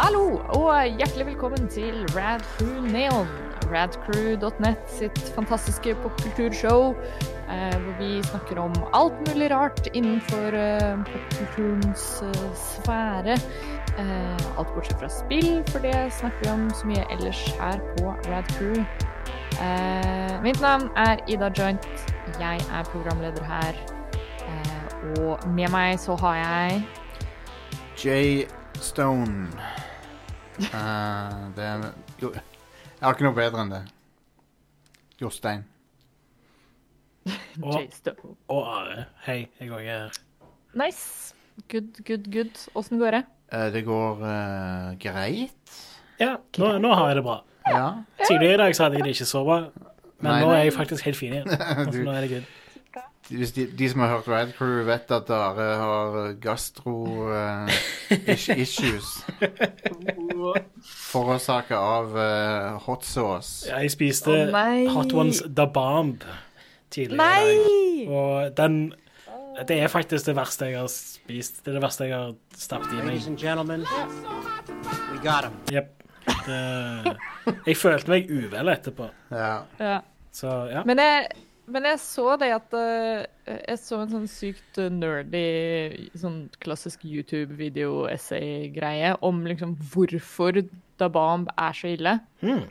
Hallo, og hjertelig velkommen til Rad Crew Neon. Radcrew.net sitt fantastiske popkulturshow, eh, hvor vi snakker om alt mulig rart innenfor eh, popkulturens eh, sfære. Eh, alt bortsett fra spill, for det snakker vi om så mye ellers her på Radcrew. Eh, mitt navn er Ida Joint. Jeg er programleder her. Eh, og med meg så har jeg Jay Stone. Eh, det er jo, Jeg har ikke noe bedre enn det. Jostein. Og, og Are. Hei, jeg òg er her. Nice. Good, good, good. Åssen går det? Eh, det går uh, greit. Ja, nå, nå har jeg det bra. Ja. Tidligere i dag så hadde jeg det ikke så bra, men Nei. nå er jeg faktisk helt fin igjen. Altså, Du- nå er det good. Hvis de, de som har hørt Rad Crew, vet at Are har gastro-issues. Uh, issues. Forårsaka av uh, hot sauce. Ja, Jeg spiste oh. Hot Ones Da Bomb tidligere Nei! Og den Det er faktisk det verste jeg har spist. Det er det verste jeg har stappet i meg. Ladies and gentlemen, we got him. Jep. Det, jeg følte meg uvel etterpå. Ja. Ja. Så ja. Men jeg, men jeg så det at eh, Jeg så en sånn sykt nerdy sånn klassisk YouTube-video-essay-greie om liksom hvorfor Da Bomb er så ille. Mm.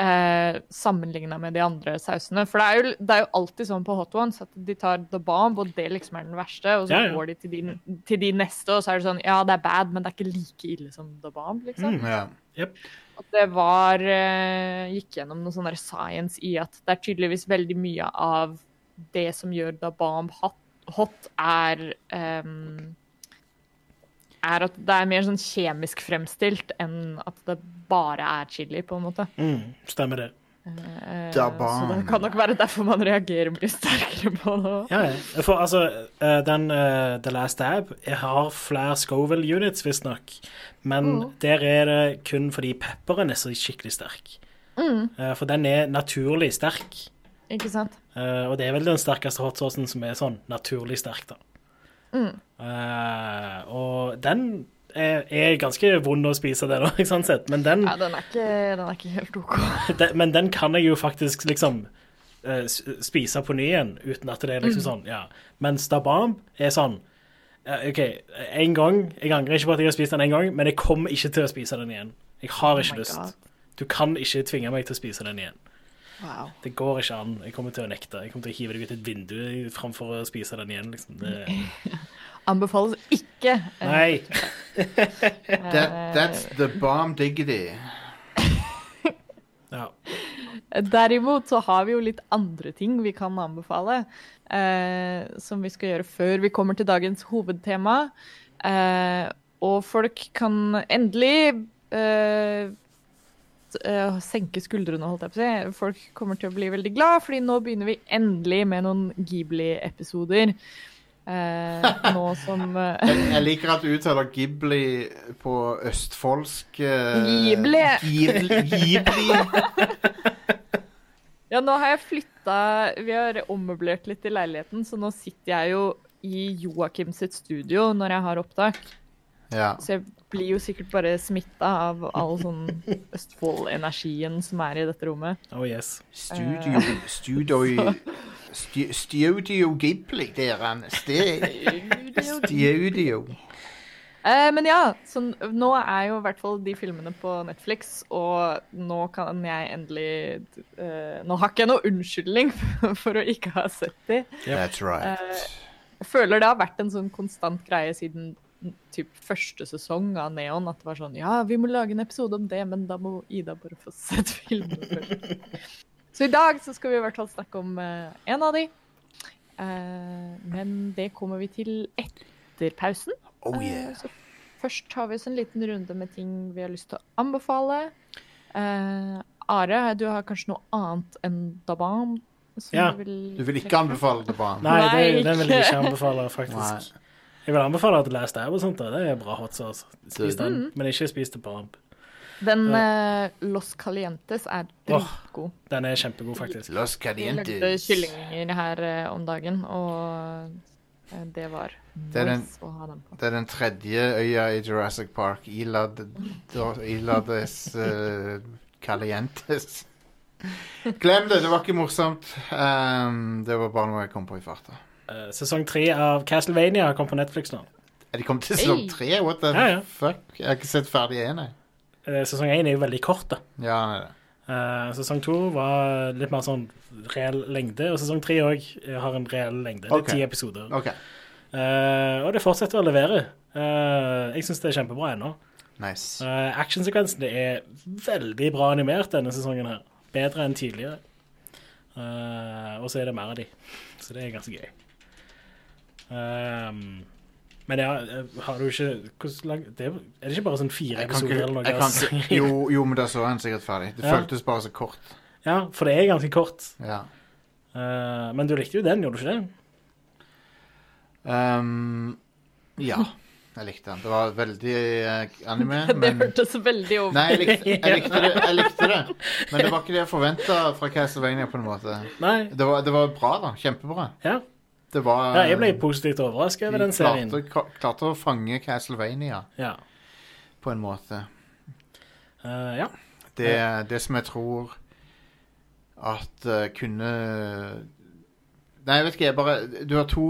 Eh, Sammenligna med de andre sausene. For det er, jo, det er jo alltid sånn på Hot Ones at de tar The Bomb, og det liksom er den verste. Og så Ja, ja. går de til de, til de neste, og så er det sånn Ja, det er bad, men det er ikke like ille som The Bomb, liksom. Mm. ja. Jep. At det var eh, Gikk gjennom noe sånn science i at det er tydeligvis veldig mye av det som gjør Da Bomb hot, hot er um, Er at det er mer sånn kjemisk fremstilt enn at det bare er chili, på en måte. Mm, stemmer det. Da så det kan nok være derfor man reagerer mye sterkere på det. Ja, ja. For altså, eh, den uh, The Last Dab har flere Scoville units, visstnok. Men der er det kun fordi pepperen er så skikkelig sterk. Eh, for den er naturlig sterk. Ikke sant? Uh, og det er vel den sterkeste hotsaucen som er sånn naturlig sterk, da. Eh, og den er, er ganske vond å spise, det, òg, sånn sett. Men den, Ja, den er ikke, den er ikke helt OK. den, men den kan jeg jo faktisk liksom uh, spise på ny igjen, uten at det er Mm. liksom sånn, ja. Mens Da Bomb er sånn uh, OK, en gang Jeg angrer ikke på at jeg har spist den en gang, men jeg kommer ikke til å spise den igjen. Jeg har ikke Oh lyst. God. Du kan ikke tvinge meg til å spise den igjen. Wow. Det går ikke an. Jeg kommer til å nekte. Jeg kommer til å hive deg ut et vindu framfor å spise den igjen. Liksom. Det, Anbefales ikke. nei. That, that's the bomb diggity. Ja. Derimot så har vi jo litt andre ting vi kan anbefale, eh, som vi skal gjøre før vi kommer til dagens hovedtema. Eh, og folk kan endelig eh, eh, senke skuldrene, holdt jeg på å si. Folk kommer til å bli veldig glad, fordi nå begynner vi endelig med noen Ghibli-episoder. Uh, nå som uh, Jeg, jeg liker at du uttaler Ghibli på østfoldsk. Ghibli. Ghibli. Ja, nå har jeg flytta Vi har ommøblert litt i leiligheten, så nå sitter jeg jo i Joakim sitt studio når jeg har opptak. Ja. Så jeg blir jo sikkert bare smitta av all sånn Østfold-energien som er i dette rommet. Oh yes. Studio Studio stu, Studio Ghibli, dere. Sti- Studio. Eh, men ja, så nå er jo i hvert fall de filmene på Netflix, og nå kan jeg endelig eh, Nå har ikke jeg noe unnskyldning for å ikke ha sett de. That's right. Jeg føler det har vært en sånn konstant greie siden typ første sesong av Neon. At det var sånn Ja, vi må lage en episode om det, men da må Ida bare få sett filmen først. Så i dag så skal vi i hvert fall snakke om uh, en av de. Uh, men det kommer vi til etter pausen. Oh yeah. Uh, Så først tar vi oss en liten runde med ting vi har lyst til å anbefale. Eh, Are, du har kanskje noe annet enn Dabam? Ja. du vil Du vil ikke anbefale Dabam? Nei, det, Nei, den vil jeg ikke. anbefale, faktisk. Jeg vil anbefale at Last Dab og sånt. Det er bra hot sauce. Spis den, Mm. men ikke spis det bomb. Den eh, Los Calientes er dritgod. Den er kjempegod, faktisk. Los Vi lagde kyllinger her eh, om dagen, og Eh, Det var Det den- nice å ha dem på. Det er den tredje øya i Jurassic Park. Ilad, Ilades uh, Calientes. Glem det, det var ikke morsomt. Um, det var bare noe jeg kom på i farta. Eh, sesong tre av Castlevania kom på Netflix nå. Er de kommet til sesong Hey. tre? What the Ja, ja. fuck? Jeg har ikke sett ferdig én, jeg. Eh, sesong én er jo veldig kort, da. Ja, er. Eh, sesong to var litt mer sånn reell lengde, og sesong tre òg har en reell lengde. Det er Ok. ti episoder. OK. Eh, og det fortsetter å levere. Eh, jeg syns det er kjempebra ennå. Nice. Uh, Actionsekvensene er veldig bra animert denne sesongen her. Bedre enn tidligere. Eh, og så er det mer av de. Så det er ganske gøy. Um, men ja, eh, har du ikke hvordan lang, det er, er det ikke bare sånn fire episoder eller noe? jeg kan altså? ikke jo, jo, men da så han sikkert ferdig. Det Ja. føltes bare så kort. ja, for det er ganske kort. Ja. Uh, men du likte jo den, gjorde du ikke det? Um, ja, jeg likte den. Det var veldig anime. anime, Det hørtes veldig over. Nei, jeg likte, jeg, likte det, jeg likte det. Men det var ikke det jeg forventa fra Castlevania. på en måte Nei? Det var, det var bra, da. Kjempebra. Ja. Det var ja jeg ble positivt overrasket over de den serien. klarte, klarte å fange Castlevania Ja. på en måte. Uh, ja. Det, det som jeg tror at uh, kunne Nei, jeg vet ikke. Jeg bare Du har to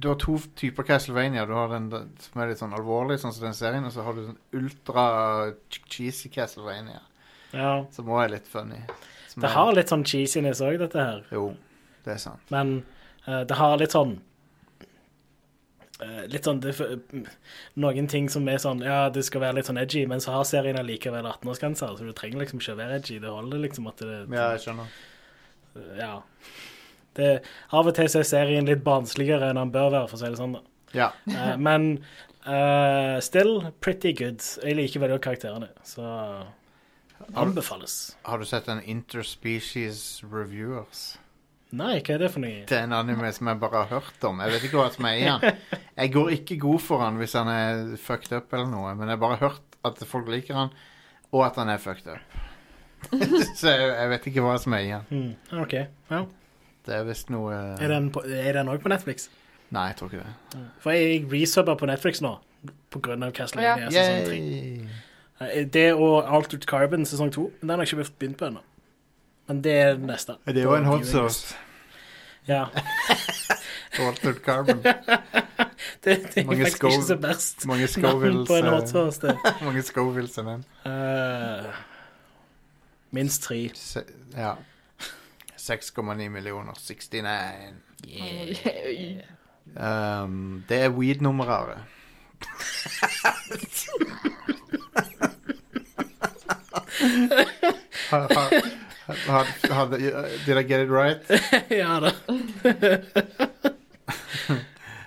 Du har to typer Castlevania. Du har den som er litt sånn alvorlig, sånn som den serien, og så har du sånn ultra cheesy Castlevania, ja. som òg er litt funny. Som Det er- har litt sånn cheesiness òg, dette her. Jo, det er sant. Men det har litt sånn eh, Litt sånn det, Noen ting som er sånn Ja, det skal være litt sånn edgy, men så har serien allikevel 18-årsgrenser, så du trenger liksom ikke å være edgy. Det holder liksom at det Ja, jeg skjønner. ja. Det, av og til så er serien litt barnsligere enn den bør være, for å si det sånn. da. Ja. Eh, men uh, still pretty good. Jeg liker veldig godt karakterene, så anbefales. Har du sett en Interspecies Reviewers? Nei, hva er det for noe? Det er en anime som jeg bare har hørt om. Jeg vet ikke hva som er i han. Jeg går ikke god for han hvis han er fucked up eller noe, men jeg har bare hørt at folk liker han, og at han er fucked up. Så jeg, jeg vet ikke hva som er i han. Mm, OK. Ja. Det er visst noe Er den på- òg på Netflix? Nei, jeg tror ikke det. For jeg resubber på Netflix nå, på grunn av Castlevania sesong 3. Det og Altered Carbon sesong 2, den har jeg ikke begynt på ennå. Men det er det neste. Det er jo en hot sauce. Ja. Altered Carbon. Det, det er Mange faktisk ikke så verst. Mange Scovilles på en eh, hot sauce, det. Mange Scovilles er den. Uh, minst tre. Se, ja. 6,9 millioner. 69. Um, det er weed-nummeret. ha, ha, did I get it right? ja da.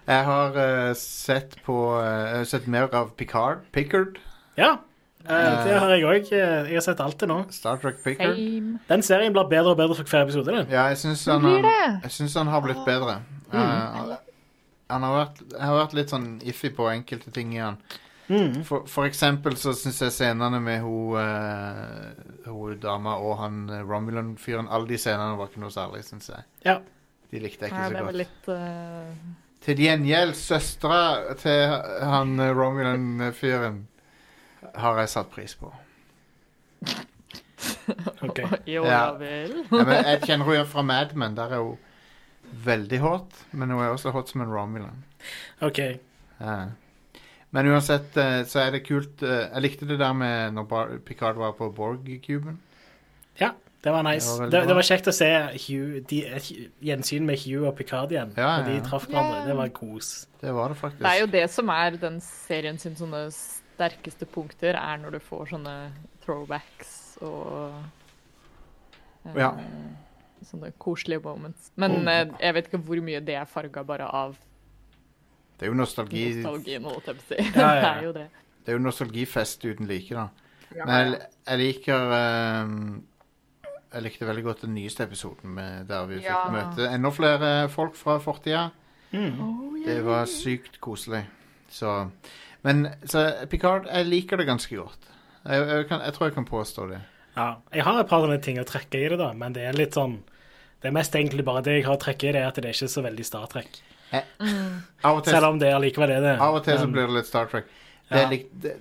Jeg har uh, sett på eh, Jeg har sett mer av Picard. Pickard. Ja. Uh, det har jeg òg. Jeg har sett alt til nå. Star Trek Pickard. Same. Den serien blir bedre og bedre for hver episode. Den. Ja, jeg syns han, blir jeg synes han har blitt bedre. Eh, han har vært, jeg har vært litt sånn iffy på enkelte ting i han. Mm. For, for eksempel så syns jeg scenene med hun, uh, hun dama og han uh, Romulan-fyren Alle de scenene var ikke noe særlig, syns jeg. Ja. De likte jeg ikke det så godt. litt uh... Til gjengjeld, søstera til han uh, Romulan-fyren har jeg satt pris på. OK. Jo, Ja. vel. Ja, men jeg kjenner henne fra Mad Men. Der er hun veldig hot, men hun er også hot som en Romulan. ok. Ja. Men uansett eh, så er det kult. eh, Jeg likte det der med når Picard var på Borg-kuben. Ja, det var nice. Det var Det, det var kjekt å se Hugh, de, gjensyn med Hugh og Picard igjen. Ja, Og de ja, ja. traff hverandre. Det var kos. Det var det faktisk. Det er jo det som er den serien sin sånne sterkeste punkter, er når du får sånne throwbacks og eh, Ja. Sånne koselige moments. Men oh. eh, jeg vet ikke hvor mye det er farga bare av Det er jo nostalgi Nostalgi nå, si. Ja, ja, Det er jo det. Det er jo nostalgifest uten like, da. Ja, Men jeg, jeg liker um, Jeg likte veldig godt den nyeste episoden med, der vi fikk Ja. møte enda flere folk fra fortida. Mm. Oh, Det var sykt koselig. Så Men så Picard, jeg liker det ganske godt. Jeg, jeg, kan, jeg tror jeg kan påstå det. Ja, jeg har et par sånne ting å trekke i det, da, men det er litt sånn Det er mest egentlig bare det jeg har å trekke i, det er at det er ikke så veldig Star Trek. Til, Selv om det allikevel er det. av og til så blir det litt Star Trek. Det er Ja. det,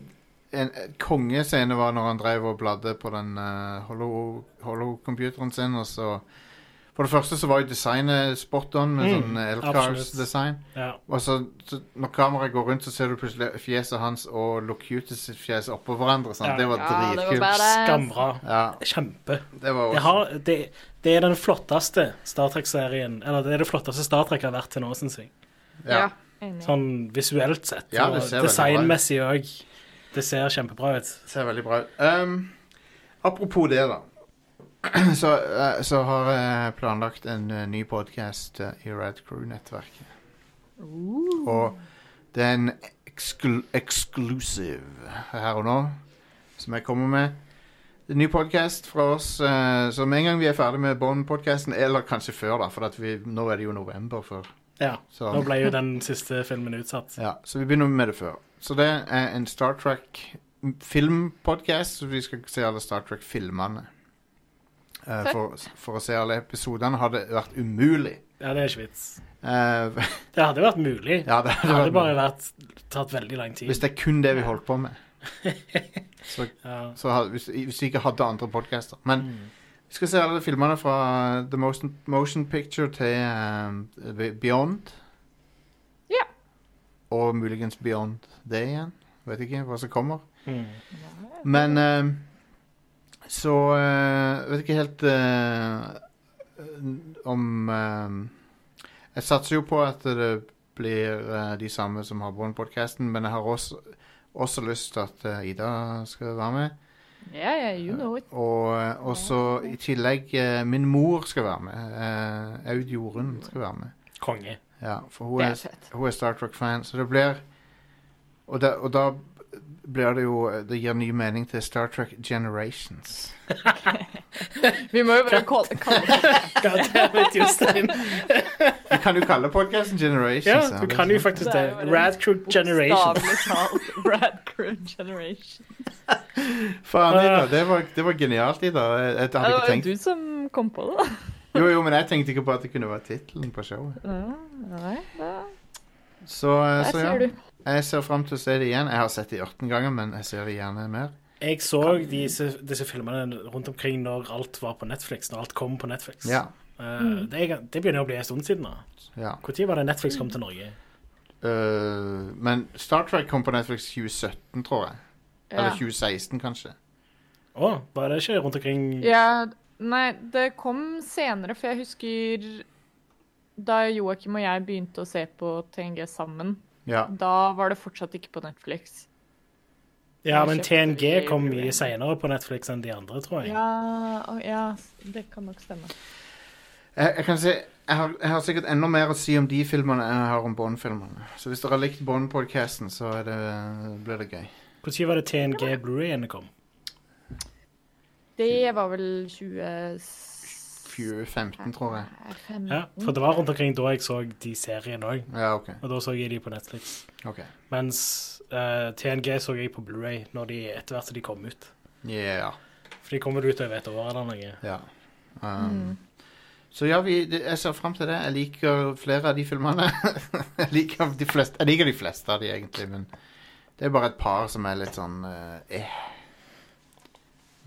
en en kongescene var når han drev og bladde på den uh, holo-computeren sin, og så For det første så var jo designet spot on med Mm, sånn eh, absolutt. Elcars-design. Ja. Og så, så når kameraet går rundt, så ser du plutselig fjeset hans og Locutes fjes oppå hverandre. Sant? Ja. Det var Ja, det dritkult. Skambra. Ja, Kjempe. det var Det, har, det, det er den flotteste Star Trek-serien Eller det er det flotteste Star Trek har vært til nå, syns jeg. Ja. Sånn visuelt sett. Ja, det ser ut. designmessig òg. Det ser kjempebra ut. ser veldig bra ut. Um, apropos det, da. Så, eh, så har jeg planlagt en eh, ny podkast i Red Crew-nettverket. Og det er en exclu exclusive her og nå som jeg kommer med. En ny podkast fra oss. eh, så med en gang vi er ferdig med Bond-podkasten, eller kanskje før, da, for vi, nå er det jo november før. Ja. Så, Nå ble jo den siste filmen utsatt. ja, så vi begynner med det før. Så det er en Star Trek filmpodcast, så vi skal se alle Star Trek-filmene. Eh, for, for å se alle episodene hadde vært umulig. Ja, det er ikke vits. Uh, Det hadde vært mulig. ja, det Det hadde hadde vært bare vært tatt veldig lang tid. Hvis det er kun det vi holdt på med. Så, Ja. så hadde, hvis, hvis vi ikke hadde andre podcaster. Men Mm. vi skal se alle filmene fra The Motion, motion Picture til uh, Beyond. Ja. Og muligens Beyond det igjen. Vet ikke hva som kommer. Mm. Men så uh, Vet ikke helt eh, om eh, Jeg satser jo på at det blir de samme som har Bånd-podkasten, men jeg har også, også lyst til at Ida skal være med. Yeah, yeah, you know it. Og så også i tillegg min mor skal være med. Uh, Aud Jorunn skal være med. Konge. Ja, for hun er er, hun er Star Trek-fan, så det blir og da, og da blir det jo Det gir ny mening til Star Trek Generations. Vi må jo bare kalle God damn Goddammit, Jostein. Vi kan jo kalle podkasten Generations. Ja, du kan jo faktisk Det det. jo bare Rad Crew Generation. Rad Crew Generation. Faen, Ida. Det var, det var genialt, Ida. Jeg, Det hadde var du som kom på det. Jo, jo, men jeg tenkte ikke på at det kunne være tittelen på showet. Ja, nei, da- Så, eh, så ja. Jeg ser fram til å se det igjen. Jeg har sett det 18 ganger, men jeg ser det gjerne mer. Jeg så disse, disse filmene rundt omkring når alt var på Netflix. Når alt kom på Netflix. Ja. Uh, det, det begynner å bli en stund siden. da. ja. Når var det Netflix kom til Norge? Uh, men Star Trek kom på Netflix 2017, tror jeg. Eller 2016, kanskje. Å, var det ikke rundt omkring ja, nei, det kom senere, for jeg husker da Joakim og jeg begynte å se på TNG sammen. Ja. Da var det fortsatt ikke på Netflix. Ja, men TNG kom mye seinere på Netflix enn de andre, tror jeg. Ja, ja, det kan nok stemme. Jeg, jeg kan si jeg har, jeg har sikkert enda mer å si om de filmene enn jeg har om Bond-filmene. Så hvis dere har likt Bond-podcasten, så er det, blir det gøy. Når var det TNG Blu-rayene kom? Det var vel 20... 2015, tror jeg. Ja, For det var rundt omkring da jeg så de seriene òg. Ja, okay. Og da så jeg de på Netflix. Okay. Mens uh, TNG så jeg på Blu-ray når de etter hvert som de kom ut. Yeah. For de kommer ut over et år eller noe. Ja. Um, Så ja, vi, jeg ser fram til det. Jeg liker flere av de filmene. jeg, liker de fleste, jeg liker de fleste av de, egentlig, men det er bare et par som er litt sånn eh. eh.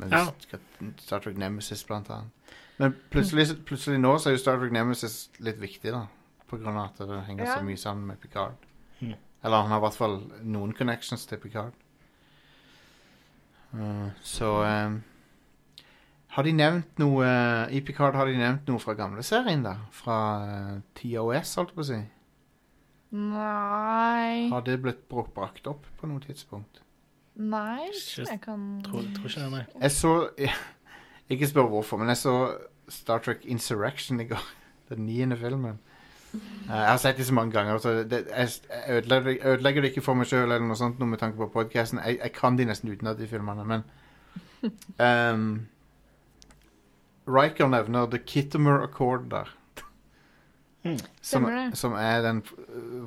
Men Ja. Star Trek Nemesis, blant annet. Men plutselig, plutselig nå så er jo Star Trek Nemesis litt viktig, da. På grunn av at det henger Ja. så mye sammen med Picard. Mm. Eller han har i hvert fall noen connections til Picard. Uh, så um, Har de nevnt noe I Picard har de nevnt noe fra gamle serien, da? Fra uh, TOS, holdt jeg på å si. Nei Har det blitt br- brakt opp på noe tidspunkt? Nei, jeg kan Tror, tror ikke det, nei. Jeg så Ikke spør hvorfor, men jeg så Star Trek Insurrection i går. Den niende filmen. Eh, Jeg har sett det så mange ganger. Så det, jeg jeg ødelegger, ødelegger det ikke for meg sjøl eller noe sånt noe med tanke på podkasten. Jeg, jeg kan de nesten utenat, de filmene, men um, Riker nevner The Kittimer Accord der. Mm. Som, som er den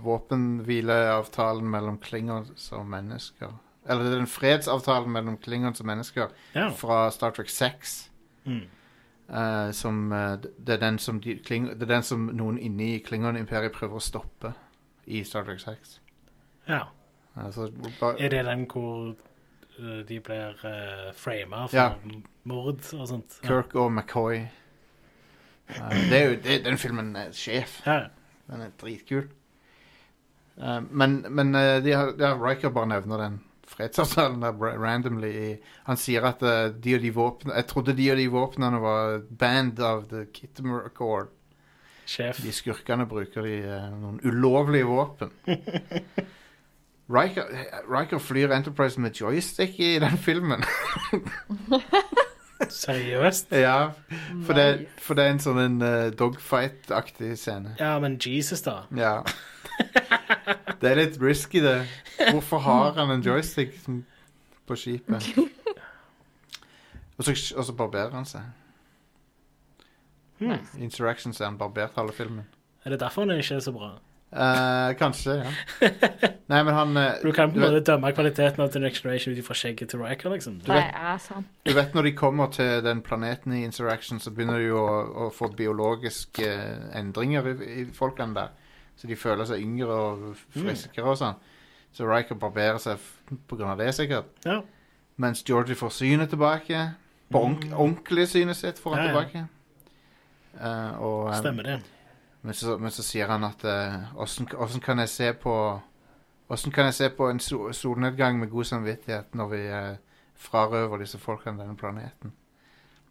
våpenhvileavtalen mellom Klingers og mennesker. Eller det er den fredsavtalen mellom klingons og mennesker Ja. fra Star Trek 6. Mm. Eh, som eh, Det er den som, de, kling, det er den som noen inni Klingon-imperiet prøver å stoppe i Star Trek 6. Ja. Altså, bare, Er det den hvor eh, de blir uh, frama for Ja. mord og sånt? Ja. Kirk og McCoy. Eh, det er jo, det, den filmen er sjef. Ja. Den er dritkul. Eh, men men eh, de har, ja, Riker bare nevner den fredsavtalen der randomly. i- Han sier at uh, de og de våpnene Jeg trodde de og de våpnene var band of The Kittimer Accord. Sjef. De skurkene bruker de uh, noen ulovlige våpen. Riker, Riker flyr Enterprise med joystick i den filmen. Seriøst? ja, for det, for det er en sånn eh, dogfight-aktig scene. Ja, men Jesus, da. Ja. Det er litt risky, det. Hvorfor har han en joystick på skipet? Og så, og så barberer han seg. Hmm. Nice. Interactions er han barbert halve filmen. Er det derfor han ikke er så bra? Eh, kanskje, ja. Nei, men han eh, Du kan på en måte dømme kvaliteten av The Next Generation ut ifra skjegget til Riker, liksom. Det er sant. du vet når de kommer til den planeten i Interaction, så begynner de jo å, å få biologiske eh, endringer i, i folkene der. Så de føler seg yngre og friskere og sånn. Så Riker barberer seg pga. på grunn av det, sikkert. Ja. Mens Georgie får synet tilbake. På Mm. ordentlig synet sitt får han Ja, ja. tilbake. Uh, og, um, Stemmer det. Men så, men så sier han at eh, Åssen uh, kan jeg se på Åssen kan jeg se på en so solnedgang med god samvittighet når vi eh, frarøver disse folkene denne planeten?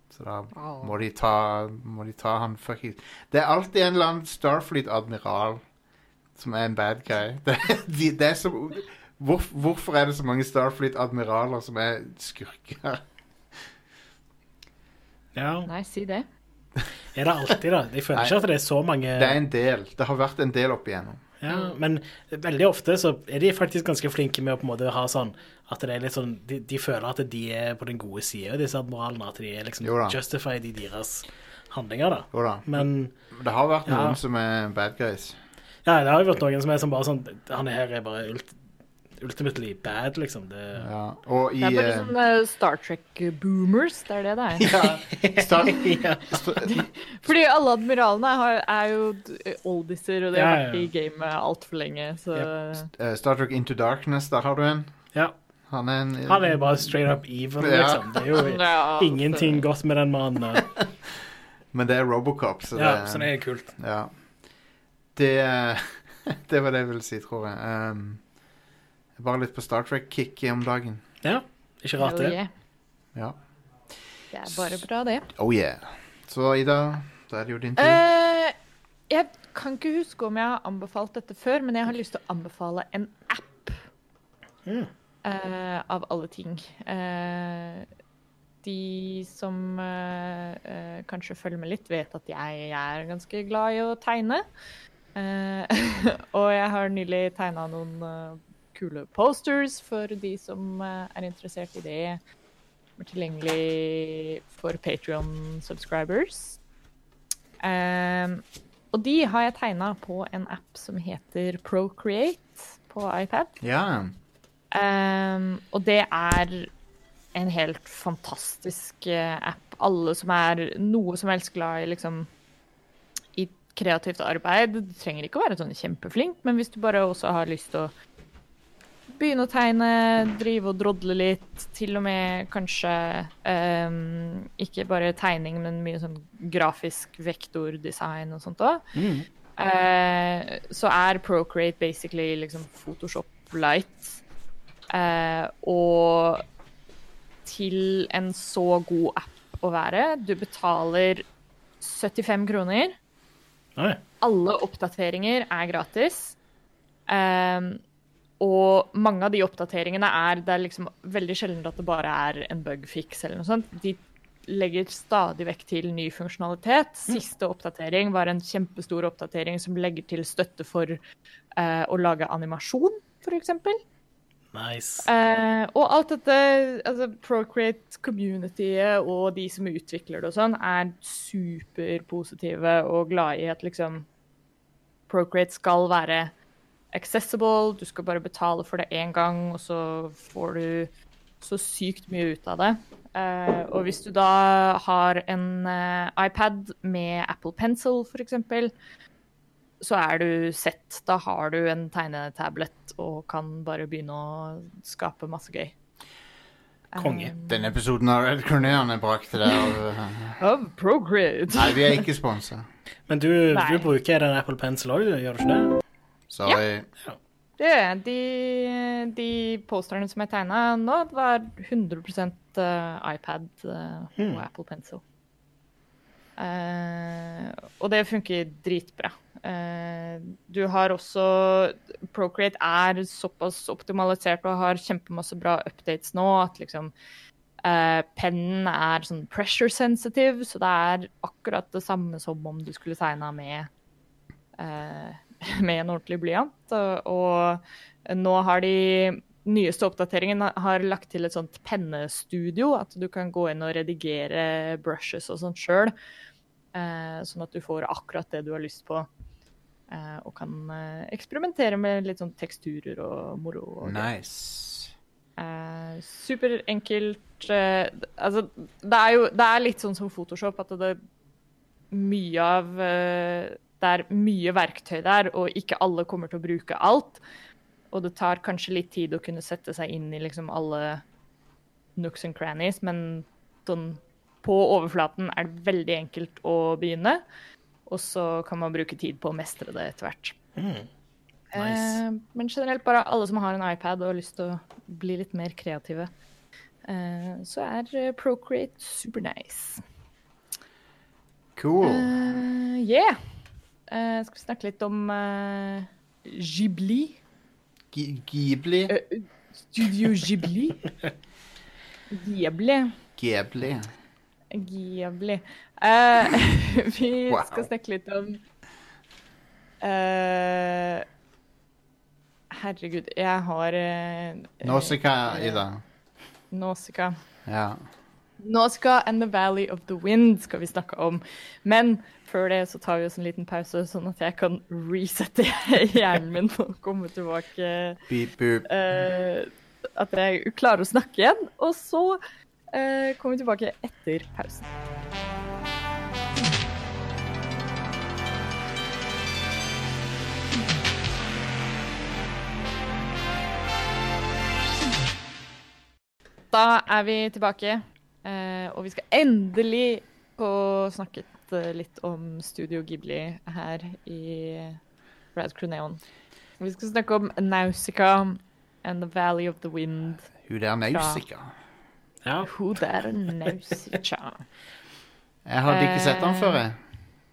Så da må de ta, må de ta han fucking Det er alltid en eller annen Starfleet-admiral som er en bad guy. Det, de, det er så, hvor, hvorfor er det så mange Starfleet-admiraler som er skurker? Ja. Nei, si det. Er det alltid, da? Jeg føler Nei. ikke at det er så mange Det er en del. Det har vært en del opp igjennom. ja, Men veldig ofte så er de faktisk ganske flinke med å på en måte ha sånn at det er litt sånn De, de føler at de er på den gode sida, disse admiralene. At de er liksom justified i deres handlinger, da. Jo da. Men Det har vært Ja. noen som er bad guys. Ja, det har jo vært noen som er som bare sånn Han her er bare ult, ultimately bad, liksom. Det, Ja. Og i Det er bare eh, sånn uh, Star Trek-boomers, det er det det er. ja, Star, ja. Fordi alle admiralene har, er jo oldiser, og de har Ja, ja, vært i gamet altfor lenge, så yep. Star Trek Into Darkness, der har du en. ja. Han er en Han er bare straight up evil, Ja. liksom. Det er jo Ja, ingenting godt med den mannen. Men det er Robocop, så det, Ja, så det er kult. ja. Det Det var det jeg ville si, tror jeg. Um, jeg er bare litt på Star Trek-kick om dagen. Ja, ikke rart det. det. yeah. Ja. Det er bare bra, det. Oh yeah. Så Ida, da er det jo din tur. Uh, jeg kan ikke huske om jeg har anbefalt dette før, men jeg har lyst til å anbefale en app. Mm. eh, av alle ting. Uh, de som kanskje følger med litt, vet at jeg, jeg er ganske glad i å tegne. Eh, og jeg har nylig tegna noen eh, kule posters for de som eh, er interessert i det. Som er tilgjengelig for Patrion-subscribers. Um, og de har jeg tegna på en app som heter Procreate på iPad. Ja. Um, og det er en helt fantastisk app. Alle som er noe som helst glad i liksom kreativt arbeid. Du trenger ikke å være sånn kjempeflink, men hvis du bare også har lyst til å begynne å tegne, drive og drodle litt, til og med kanskje um, ikke bare tegning, men mye sånn grafisk vektordesign og sånt òg, Mm. uh, så er Procreate basically liksom Photoshop light. Uh, og til en så god app å være. Du betaler 75 kroner. Oi. Alle oppdateringer er gratis. Um, og mange av de oppdateringene er Det er liksom veldig sjelden at det bare er en bugfix eller noe sånt. De legger stadig vekk til ny funksjonalitet. Siste oppdatering var en kjempestor oppdatering som legger til støtte for uh, å lage animasjon, f.eks. Nice. Uh, og alt dette, altså Procreate-communityet og de som utvikler det og sånn, er superpositive og glade i at liksom Procreate skal være accessible. Du skal bare betale for det én gang, og så får du så sykt mye ut av det. Uh, og hvis du da har en uh, iPad med Apple Pencil, f.eks., så er du sett. Da har du en tegnetablet og kan bare begynne å skape masse gøy. Konge. Denne episoden av Red Corneon er brakt til deg av Av Progrid. Nei, vi er ikke sponsa. Men du, du bruker den Apple Pencil òg, gjør du ikke det? Sorry. Det er de, de posterne som jeg tegna nå, var 100 eh, iPad og og Apple Pencil. Uh, og det funker dritbra. Eh, du har også Procreate er såpass optimalisert og har kjempemasse bra updates nå at liksom Uh, Pennen er sånn pressure sensitive, så det er akkurat det samme som om du skulle tegna med uh, med en ordentlig blyant. Og, og nå har de nyeste oppdateringen har lagt til et sånt pennestudio, at du kan gå inn og redigere brushes og sånt sjøl. Uh, sånn at du får akkurat det du har lyst på. Eh, og kan eh, eksperimentere med litt sånn teksturer og moro. Og. Nice. Eh, Superenkelt. Eh, altså, det er jo det er litt sånn som Photoshop, at det mye av eh, Det er mye verktøy der, og ikke alle kommer til å bruke alt. Og det tar kanskje litt tid å kunne sette seg inn i liksom alle nooks and crannies, men sånn på overflaten er det veldig enkelt å begynne. Og så kan man bruke tid på å mestre det etter hvert. Nice. Eh, men generelt bare alle som har en iPad og har lyst til å bli litt mer kreative, eh, så er eh, Procreate super nice. Cool. Eh, yeah! Eh, skal vi snakke litt om eh, Ghibli? G Ghibli. Eh, Studio Ghibli? Ghibli. Ghibli. Ghibli. Eh, vi Wow. skal snakke litt om uh, Herregud, jeg har uh, Nausicaa, Ida. Nausicaa. Ja. Nausicaa and the Valley of the Wind skal vi snakke om. Men før det så tar vi oss en liten pause, sånn at jeg kan resette hjernen min og komme tilbake. Beep, boop. Uh, at jeg klarer å snakke igjen. Og så uh, kommer vi tilbake etter pausen. Da er vi tilbake, eh, og vi skal endelig få snakket eh, litt om Studio Ghibli her i Brad Croneon. Vi skal snakke om Nausicaa and the Valley of the Wind. Hun der Nausicaa. Ja. Hun der Nausicaa. Jeg hadde ikke sett den før, jeg.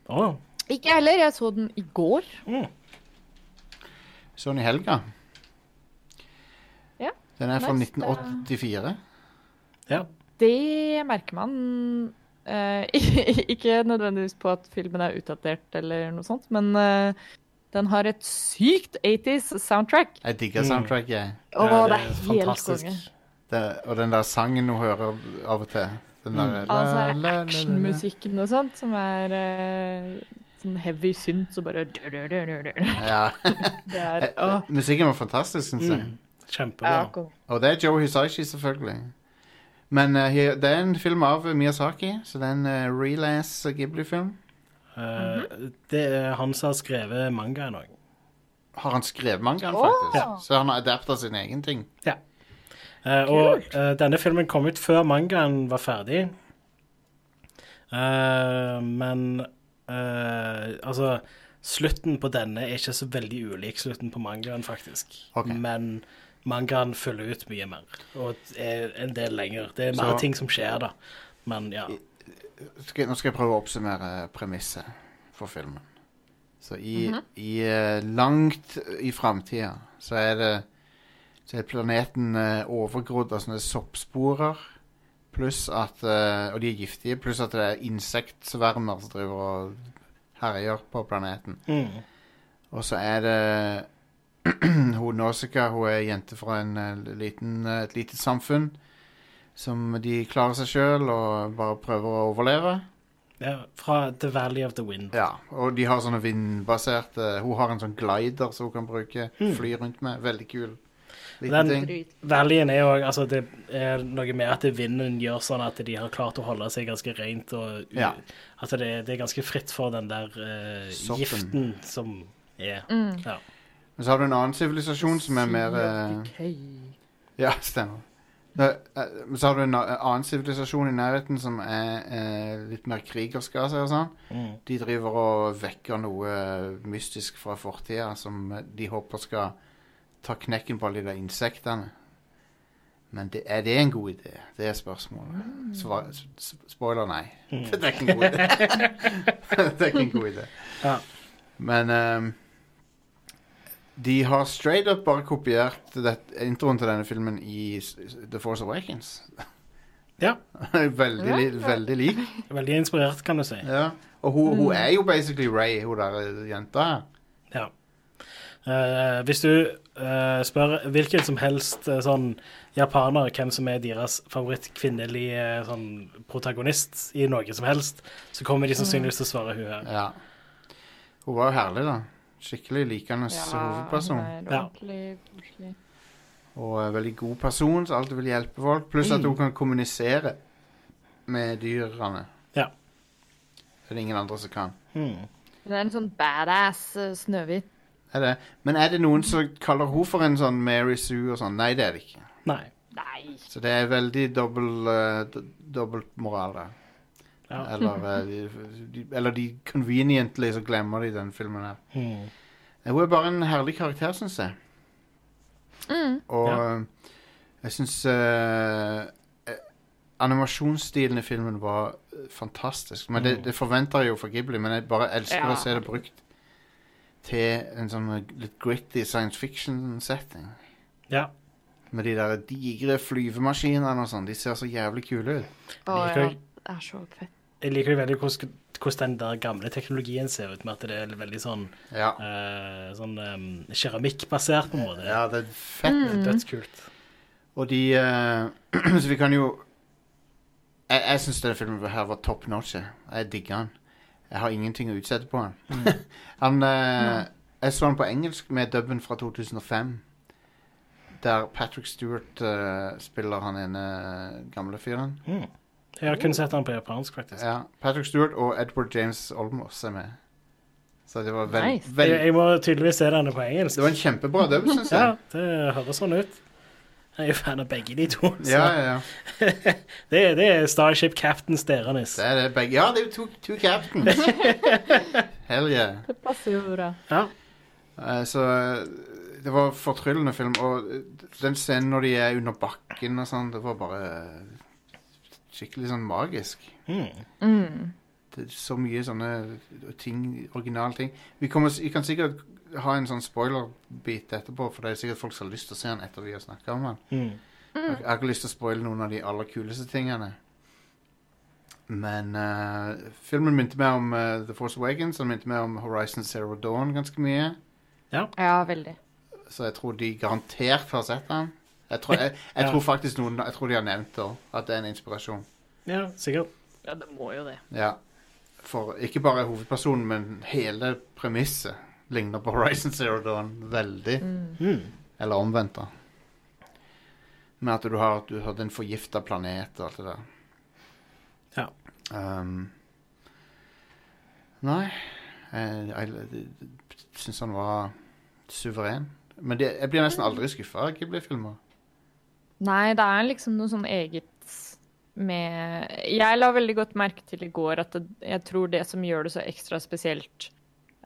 Oh. Ikke jeg heller. Jeg så den i går. Så den i helga. Ja, Den er fra nice. 1984. ja. Det merker man eh, Ikke nødvendigvis på at filmen er utdatert eller noe sånt, men eh, den har et sykt 80s soundtrack. Jeg digger Mm. soundtrack, jeg. Å, Ja, det er helt fantastisk. konge. Det, og den der sangen hun hører av og til. Den der, Mm. la, Altså actionmusikken og sånt, som er eh, sånn heavy synt, så bare Ja. Er Musikken var fantastisk, syns jeg. Mm. ja, Kjempebra. konge. Og det er Joe Hisaishi, selvfølgelig. Men eh, det er en film av Miyazaki, så det er en uh, real-ass Ghibli-film. Eh, det er han som har skrevet mangaen òg. Har han skrevet mangaen, Åh! faktisk? Ja. Så han har adapta sin egen ting? Eh, og eh, denne filmen kom ut før mangaen var ferdig. Eh, men eh, altså Slutten på denne er ikke så veldig ulik slutten på mangaen, faktisk. Ok. Men mangaen følger ut mye mer og er en del lenger. Det er mer Så- ting som skjer, da. Men ja. Skal, nå skal jeg prøve å oppsummere premisset for filmen. Så i, i eh, langt i framtida så er det så er planeten uh, overgrodd av sånne soppsporer. Pluss at eh, Og de er giftige. Pluss at det er insektsvermer som driver og herjer på planeten. Mm. Og så er det hun Nausicaa, hun er jente fra en, eh, liten, eh, et lite samfunn. Som de klarer seg sjøl og bare prøver å overleve. ja. Fra The Valley of the Wind. Ja, Og de har sånne vindbaserte Hun har en sånn glider som hun kan bruke. Mm. Fly rundt med. Veldig kul. Liten Den- ting. Valjen er jo altså det er noe med at vinden gjør sånn at de har klart å holde seg ganske rent. og Ja. Altså det, det er ganske fritt for den der eh, Soppen. giften som er Mm. ja. Men så har du en annen sivilisasjon som er mer eh, Ja, stemmer. Eh, Men så har du en a- annen sivilisasjon i nærheten som er eh, litt mer krigersk av seg og sånn. Mm. De driver og vekker noe eh, mystisk fra fortida som eh, de håper skal ta knekken på alle de der insektene. Men det, er det en god idé? Det er spørsmålet. Svar, s- s- spoiler nei. Det er ikke en god idé. det er ikke en god idé. Ja. Men ehm, de har straight up bare kopiert det, introen til denne filmen i The Force Awakens. Ja. veldig, li, veldig lik. Veldig inspirert, kan du si. Ja. Og hun, hun er jo basically Ray, hun der eh, jenta her. Ja. Uh, hvis du uh, spør hvilken som helst uh, sånn japaner hvem som er deres favoritt-kvinnelige sånn protagonist i noe som helst, så kommer de sannsynligvis til å svare hun her. Ja. Hun var jo herlig, da. Skikkelig likende hovedperson. hun er Ja. ordentlig koselig. Og er veldig god person så alltid vil hjelpe folk. Pluss at hun kan kommunisere med dyrene. Ja. Det er det ingen andre som kan. Hmm. Hun er en sånn badass uh, Snøhvit. Er det? Men er det noen som kaller hun for en sånn Mary Sue og sånn? Nei, det er det ikke. Nei. Nei. Så det er veldig dobbeltmoral uh, dobbelt der. Ja. Eller, eh, de, de, eller de conveniently så glemmer de den filmen her. Hmm. Eh, Hun er bare en herlig karakter, syns jeg. Mm. Og Ja. eh, jeg syns eh, eh, animasjonsstilen i filmen var fantastisk. Men det, Mm. det forventer jeg jo for Ghibli, men jeg bare elsker Ja. å se det brukt til en sånn litt gritty science fiction-setting. Ja. Med de der digre flyvemaskinene og sånn. De ser så jævlig kule ut. Å ja. Det er så fett. Jeg liker jo veldig hvordan, hvordan den der gamle teknologien ser ut, med at det er veldig sånn, Ja, uh, sånn um, keramikkbasert, på en måte. ja det er fett. Mm. Dødskult. Og de uh, Så vi kan jo Jeg, jeg syns denne filmen her var top notch. jeg. Digger den. Jeg har ingenting å utsette på den. han eh, Jeg så den på engelsk med dubben fra 2005. Der Patrick Stewart spiller han ene gamle fyren. Hmm. Jeg har kun sett den på japansk, faktisk. Ja, Patrick Stewart og Edward James Olmos er med. Så det var veldig... Nice. vel, Jeg, jeg må tydeligvis se denne på engelsk. Det var en kjempebra dub, syns Ja, jeg. det høres sånn ut. Jeg er jo fan av begge de to. Så Ja, ja, ja. det, er- det er Starship Captains deres. Det er det begge. Ja, det er jo to, to captains. Hell yeah. Det passer jo bra. Ja. Uh, Så eh, det var fortryllende film. Og den scenen når de er under bakken og sånn, det var bare skikkelig sånn magisk. Mm. Det er så mye sånne ting, originale ting. Vi, kommer, vi kan sikkert ha en sånn spoiler-bit etterpå, for det er sikkert folk som har lyst til å se den etter vi har snakka om den. Mm. Jeg, jeg har ikke lyst til å spoile noen av de aller kuleste tingene. Men uh, filmen minte meg om uh, The Force Awakens. Den minte meg om Horizon Zero Dawn ganske mye. Ja, veldig. Så jeg tror de garantert har sett den. Jeg tror, jeg, jeg Ja. tror faktisk noen Jeg tror de har nevnt det, at det er en inspirasjon. Ja, sikkert. Ja, det må jo det. Ja. For ikke bare hovedpersonen, men hele premisset ligner på Horizon Zero Dawn veldig. Mm. Eller omvendt, da. Med at du har, du har den forgifta planet og alt det der. Ja. Um, nei Jeg, jeg, jeg syns han var suveren. Men det, jeg blir nesten aldri skuffa av Ghibli-filmer. Nei, det er liksom noe sånn eget med Jeg la veldig godt merke til i går at det, jeg tror det som gjør det så ekstra spesielt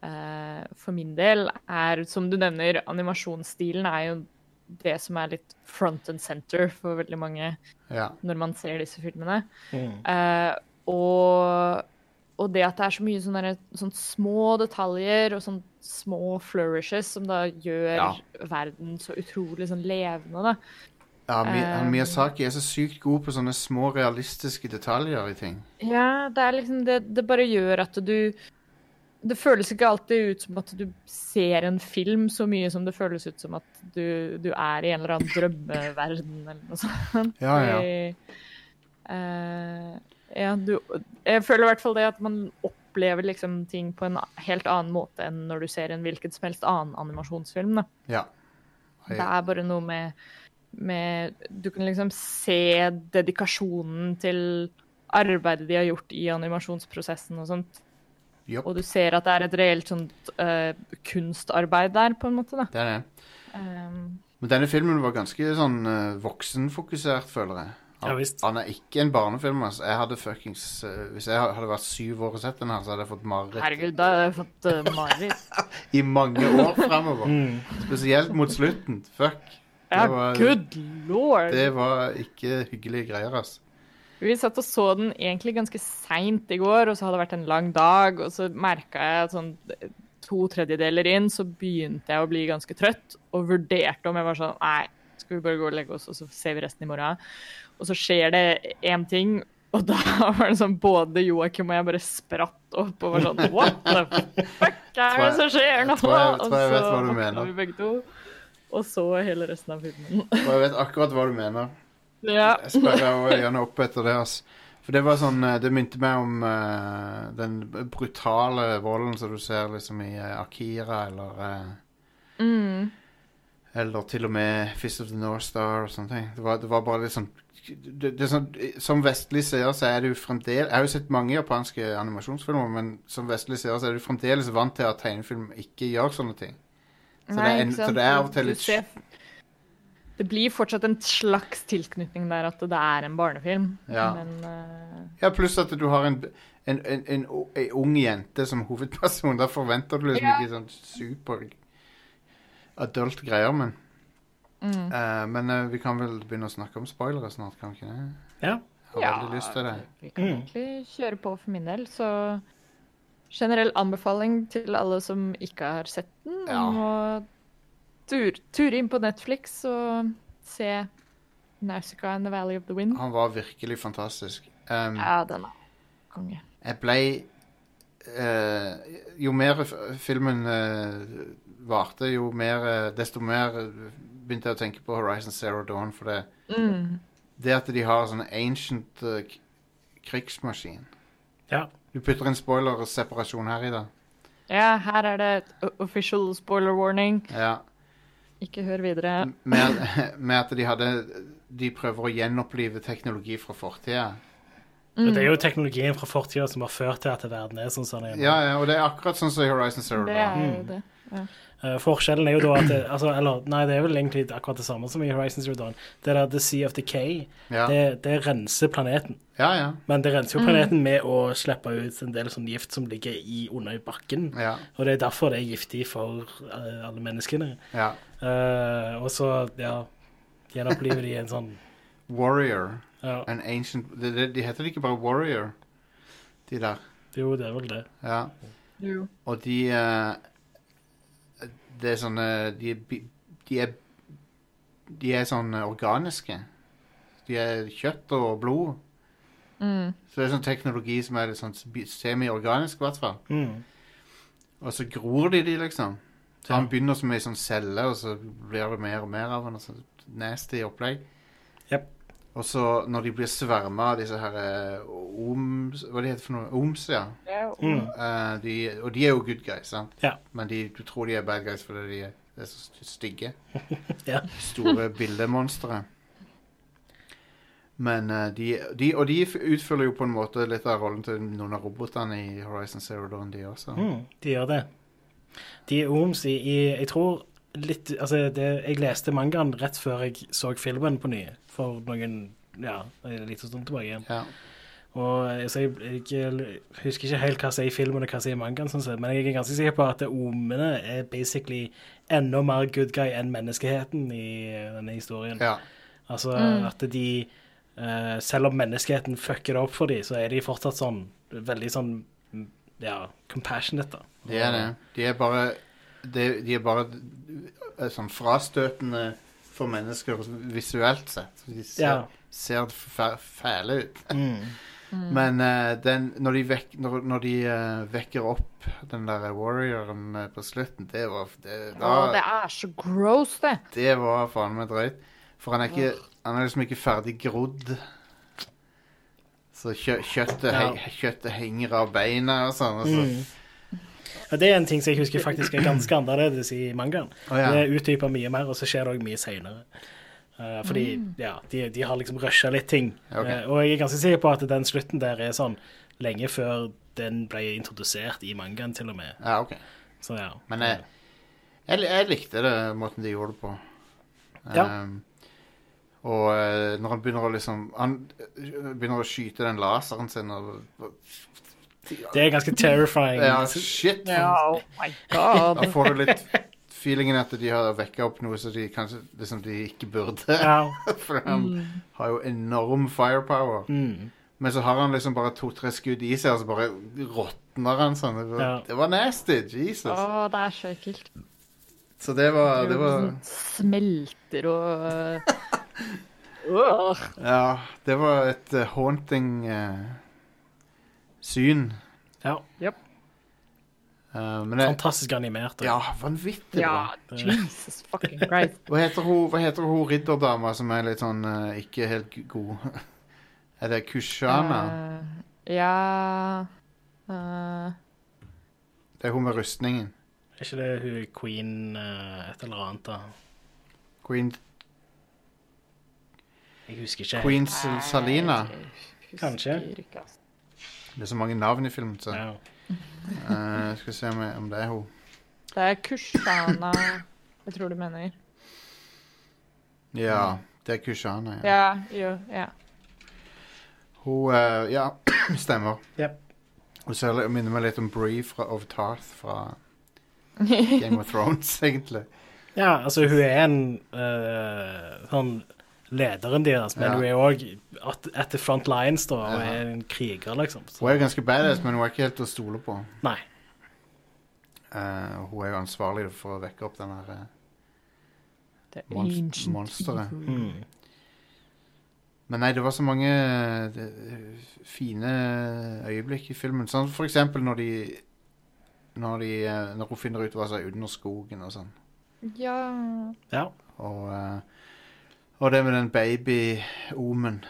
uh, for min del, er som du nevner, animasjonsstilen er jo det som er litt front and center for veldig mange Ja. når man ser disse filmene. Mm. Uh, og, og det at det er så mye sånne, der- sånn små detaljer og sånne små flourishes som da gjør Ja. verden så utrolig sånn levende, da. Ja Mi, Um, Miyazaki er så sykt god på sånne små, realistiske detaljer i ting. Ja, det er liksom det, det bare gjør at du Det føles ikke alltid ut som at du ser en film så mye som det føles ut som at du, du er i en eller annen drømmeverden eller noe sånt. Ja, ja. Fordi, uh, ja, du Jeg føler i hvert fall det at man opplever liksom ting på en helt annen måte enn når du ser en hvilken som helst annen animasjonsfilm. Da. Ja. Det er bare noe med, med Du kan liksom se dedikasjonen til arbeidet de har gjort i animasjonsprosessen og sånt. Yep. Og du ser at det er et reelt sånt uh, kunstarbeid der, på en måte. da. det er det. Um, Men denne filmen var ganske sånn uh, voksenfokusert, føler jeg. Han, Ja, visst. han er ikke en barnefilm. Altså. Jeg hadde fuckings uh, Hvis jeg hadde vært syv år og sett den her, så hadde jeg fått mareritt herregud, da hadde jeg fått uh, mareritt. i mange år fremover. Mm. Spesielt mot slutten. Fuck. Var- good lord! Det var ikke hyggelige greier, altså. Vi satt og så den egentlig ganske seint i går, og så hadde det vært en lang dag. Og så merka jeg at sånn to tredjedeler inn så begynte jeg å bli ganske trøtt, og vurderte om jeg var sånn Nei, skal vi bare gå og legge oss, og så ser vi resten i morgen? Og så skjer det én ting, og da var det sånn både Joakim og jeg bare spratt opp og var sånn What the fuck er det som skjer nå? tror jeg- Og tror jeg vet hva du mener. Og så hele resten av filmen. Og jeg vet akkurat hva du mener. Ja. Jeg sperra jo gjerne opp etter det. ass. For det var sånn eh, Det minte meg om uh, den brutale volden som du ser liksom i uh, Akira eller uh, Mm. Eller til og med Fist of the North Star og sånne ting. Det var, det var bare litt sånn det, det sånn, Som vestlig seer så er du fremdeles Jeg har jo sett mange japanske animasjonsfilmer, men som vestlig seer så er du fremdeles vant til at tegnefilm ikke gjør sånne ting. Så det er en- så det er av og til litt- ser- Det blir fortsatt en slags tilknytning der at det er en barnefilm, Ja. men uh... Ja, pluss at du har en, en, en, en, en ung jente som hovedperson. Da forventer du liksom Ja. ikke sånn super adult greier, men mm. uh, Men uh, vi kan vel begynne å snakke om spoilere snart, kan vi ikke det? Ja. Jeg har veldig lyst til det. Vi kan Mm. egentlig kjøre på for min del, så generell anbefaling til alle som ikke har sett den, Ja. om å tur, ture inn på Netflix og se Nausicaa and the Valley of the Wind. Han var virkelig fantastisk. Um, Ja, den er konge. Jeg ble Uh, Jo mer filmen uh, varte, jo mer uh, Desto mer begynte jeg å tenke på Horizon Zero Dawn. For det, Mm. det at de har sånn ancient krigsmaskin Ja. Du putter en spoiler-separasjon her i det. Ja, her er det et official spoiler warning. Ja. Ikke hør videre. Med, med at de hadde De prøver å gjenopplive teknologi fra fortida. Mm. Det er jo teknologien fra fortida som har ført til at verden er sånn som den er. Ja, ja, og det er akkurat sånn som Horizon Zero Det er jo det. Eh, forskjellen er jo da at det, altså, Eller, nei, det er vel egentlig akkurat det samme som i Horizon Zero Dawn. Det der The Sea of Decay, Ja. det, det renser planeten. ja, ja. Men det renser jo planeten med å slippe ut en del sånn gift som ligger i, under i bakken. ja, Og det er derfor det er giftig for uh, alle menneskene. ja. Eh, og så, ja Gjenoppliver de en sånn Warrior. Ja, En ancient De, de, de heter ikke bare Warrior, de der. jo, det er vel det. Ja. Jo. Og de eh, Det er sånne De de er, de er sånn organiske. De er kjøtt og blod. Mm. Så det er sånn teknologi som er sånn semi-organisk, i hvert fall. Mm. Og så gror de de, liksom. Så han begynner som ei sånn celle, og så blir det mer og mer av han. Og så nasty opplegg. Jep. Og så når de blir sverma av disse her eh, oms... Hva det heter for noe? Oms, ja. Ja, Mm. uh, de, og de er jo good guys, sant? Ja. Men de, du tror de er bad guys fordi de er, de er så stygge. Ja. Store bildemonstre. Men uh, de, de Og de utfyller jo på en måte litt av rollen til noen av robotene i Horizon Zero Dawn, de også. Mm, de gjør det. De er oms i, i Jeg tror litt Altså, det, jeg leste mangaen rett før jeg så filmen på ny, for noen Ja, en liten stund tilbake igjen. Ja. Og eh, så jeg, jeg husker ikke helt hva som er i filmen og hva som er i mangaen, sånn sett, men jeg er ganske sikker på at omene er basically enda mer good guy enn menneskeheten i eh, denne historien. ja. Altså Mm. at de uh, Selv om menneskeheten fucker det opp for dem, så er de fortsatt sånn veldig sånn ja, compassionate, da. De er det. De er bare De, de er bare eh, sånn frastøtende for mennesker visuelt sett. De ser, Ja. ser fæ- fæle ut. Mm. Men eh, den, når de, vek, når, når de eh, vekker opp den der warrioren eh, på slutten, det var det, da, Å, det er så gross, det. det var faen meg drøyt. For han er, ikke, han er liksom ikke ferdig grodd. Så kjø, kjøttet, Ja. he, kjøttet henger av beina og sånn. Og så, Mm. Ja, det er en ting som jeg husker faktisk er ganske annerledes i mangaen. Oh, ja. Det er utdypa mye mer, og så skjer det òg mye seinere. fordi ja, de, de har liksom rusha litt ting. Okay. ok. Eh, og jeg er ganske sikker på at den slutten der er sånn lenge før den ble introdusert i mangaen, til og med. Ja, ok. Så ja. Men jeg, jeg, jeg likte det, måten de gjorde det på. Ja. Um, og eh, når han begynner å liksom Han eh, begynner å skyte den laseren sin og Det er ganske terrifying. Ja, shit! Ja, oh my god. Da får du litt feelingen at de har vekka opp noe som de kanskje liksom de ikke burde. Ja. For han har jo enorm firepower. Mm. Men så har han liksom bare to-tre skudd i seg, og så bare råtner han sånn. Det var, Ja. det var nasty. Jesus. Å, det er så ekkelt. Så det var, det var Smelter og Åh. Ja, det var et eh, haunting eh, syn. ja. Eh, men det, Fantastisk animert. ja, vanvittig Ja, bra. Jesus fucking Christ. Hva heter hun, hva heter hun ridderdama som er litt sånn uh, ikke helt god? er det Kushana? Uh, ja eh, det er hun med rustningen. Er ikke det hun queen eh, et eller annet, da? Queen, Jeg husker ikke. Queen Sal- Salina. husker Kanskje. Det er så mange navn i filmen, så Ja. Uh, skal vi se om, om det er hun. Det er Kushana jeg tror du mener. Ja, det er Kushana. Ja. Ja, jo, ja. Hun uh, Ja, stemmer. Yep. Hun ser, minner meg litt om Bree fra, of Tarth fra Game of Thrones, egentlig. ja, altså hun er en uh, sånn lederen deres, men Ja. hun er òg at, the front lines, da, og Ja. er en kriger, liksom. Så, Hun er ganske badass, men hun er ikke helt til å stole på. nei. Eh, hun er jo ansvarlig for å vekke opp den her eh, monst monsteret. Mm. Men nei, det var så mange det, fine øyeblikk i filmen. Sånn for eksempel når de når, de, eh, når hun finner ut hva som er under skogen og sånn. Ja. Ja. Og, eh, og det med den baby-omen.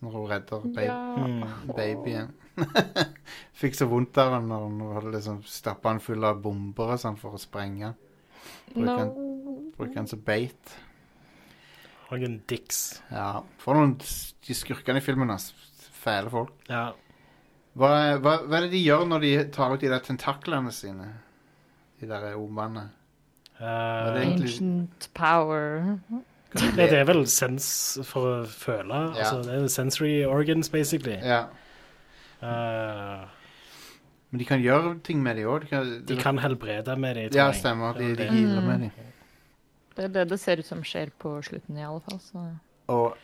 Når hun redder baby, ja. Mm. babyen. Fikk så vondt av den når hun hadde liksom stappa den full av bomber og sånn for å sprenge. Bruker den, No. den som beit. Noen dicks. Ja. For noen de skurkene i filmen, ass. Fæle folk. Ja. Hva, hva, hva er det de gjør når de tar ut de der tentaklene sine? De der omene. Uh, egentlig- Ancient power. Det, det er vel sens for å føle. Ja. Altså, det er sensory organs, basically. Ja. Uh, Men de kan gjøre ting med det òg. De de kan helbrede med det, Ja, stemmer. De, de Det- healer med de. Det er det det ser ut som skjer på slutten, i alle fall. Så. Og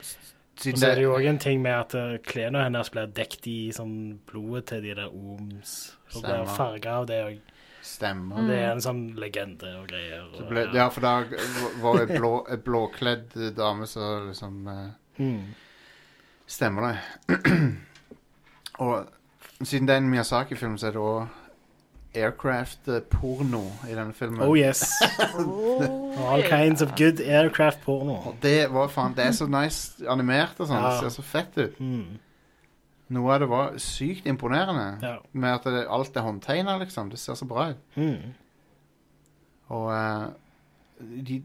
Og så er det jo òg en ting med at eh, klærne hennes blir dekt i sånn blodet til de der oms. Og blir farga av det òg. Stemmer. Det er en sånn legende og greier. Og, ble, ja, for da var det blå, blåkledd dame som liksom eh, Mm. Stemmer det. Og siden det er en Miyazaki-film, så er det òg aircraft-porno i denne filmen. Oh yes. All kinds of good aircraft porno. Det var faen Det er så nice animert og sånn. Ja. Det ser så fett ut. Mm. Noe av det var sykt imponerende. Ja. Med at det, alt er håndtegna, liksom. Det ser så bra ut. Mm. Og eh, de,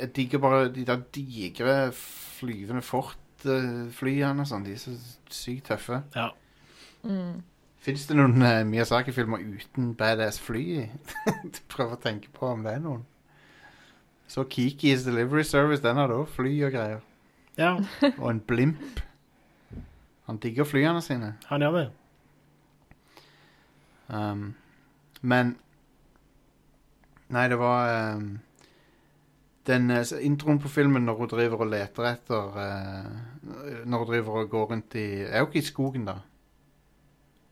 jeg digger bare de der digre flyvende Fort-flyene og sånn. De er så sykt tøffe. ja. Mm. Fins det noen uh, Miyazaki-filmer uten badass fly i? Prøv å tenke på om det er noen. Så Kiki's Delivery Service, den har da fly og greier. ja, Og en blimp. Han digger flyene sine. han gjør det. Um, men Nei, det var um, Den eh, introen på filmen når hun driver og leter etter uh, Når hun driver og går rundt i Er jo ikke i skogen, da.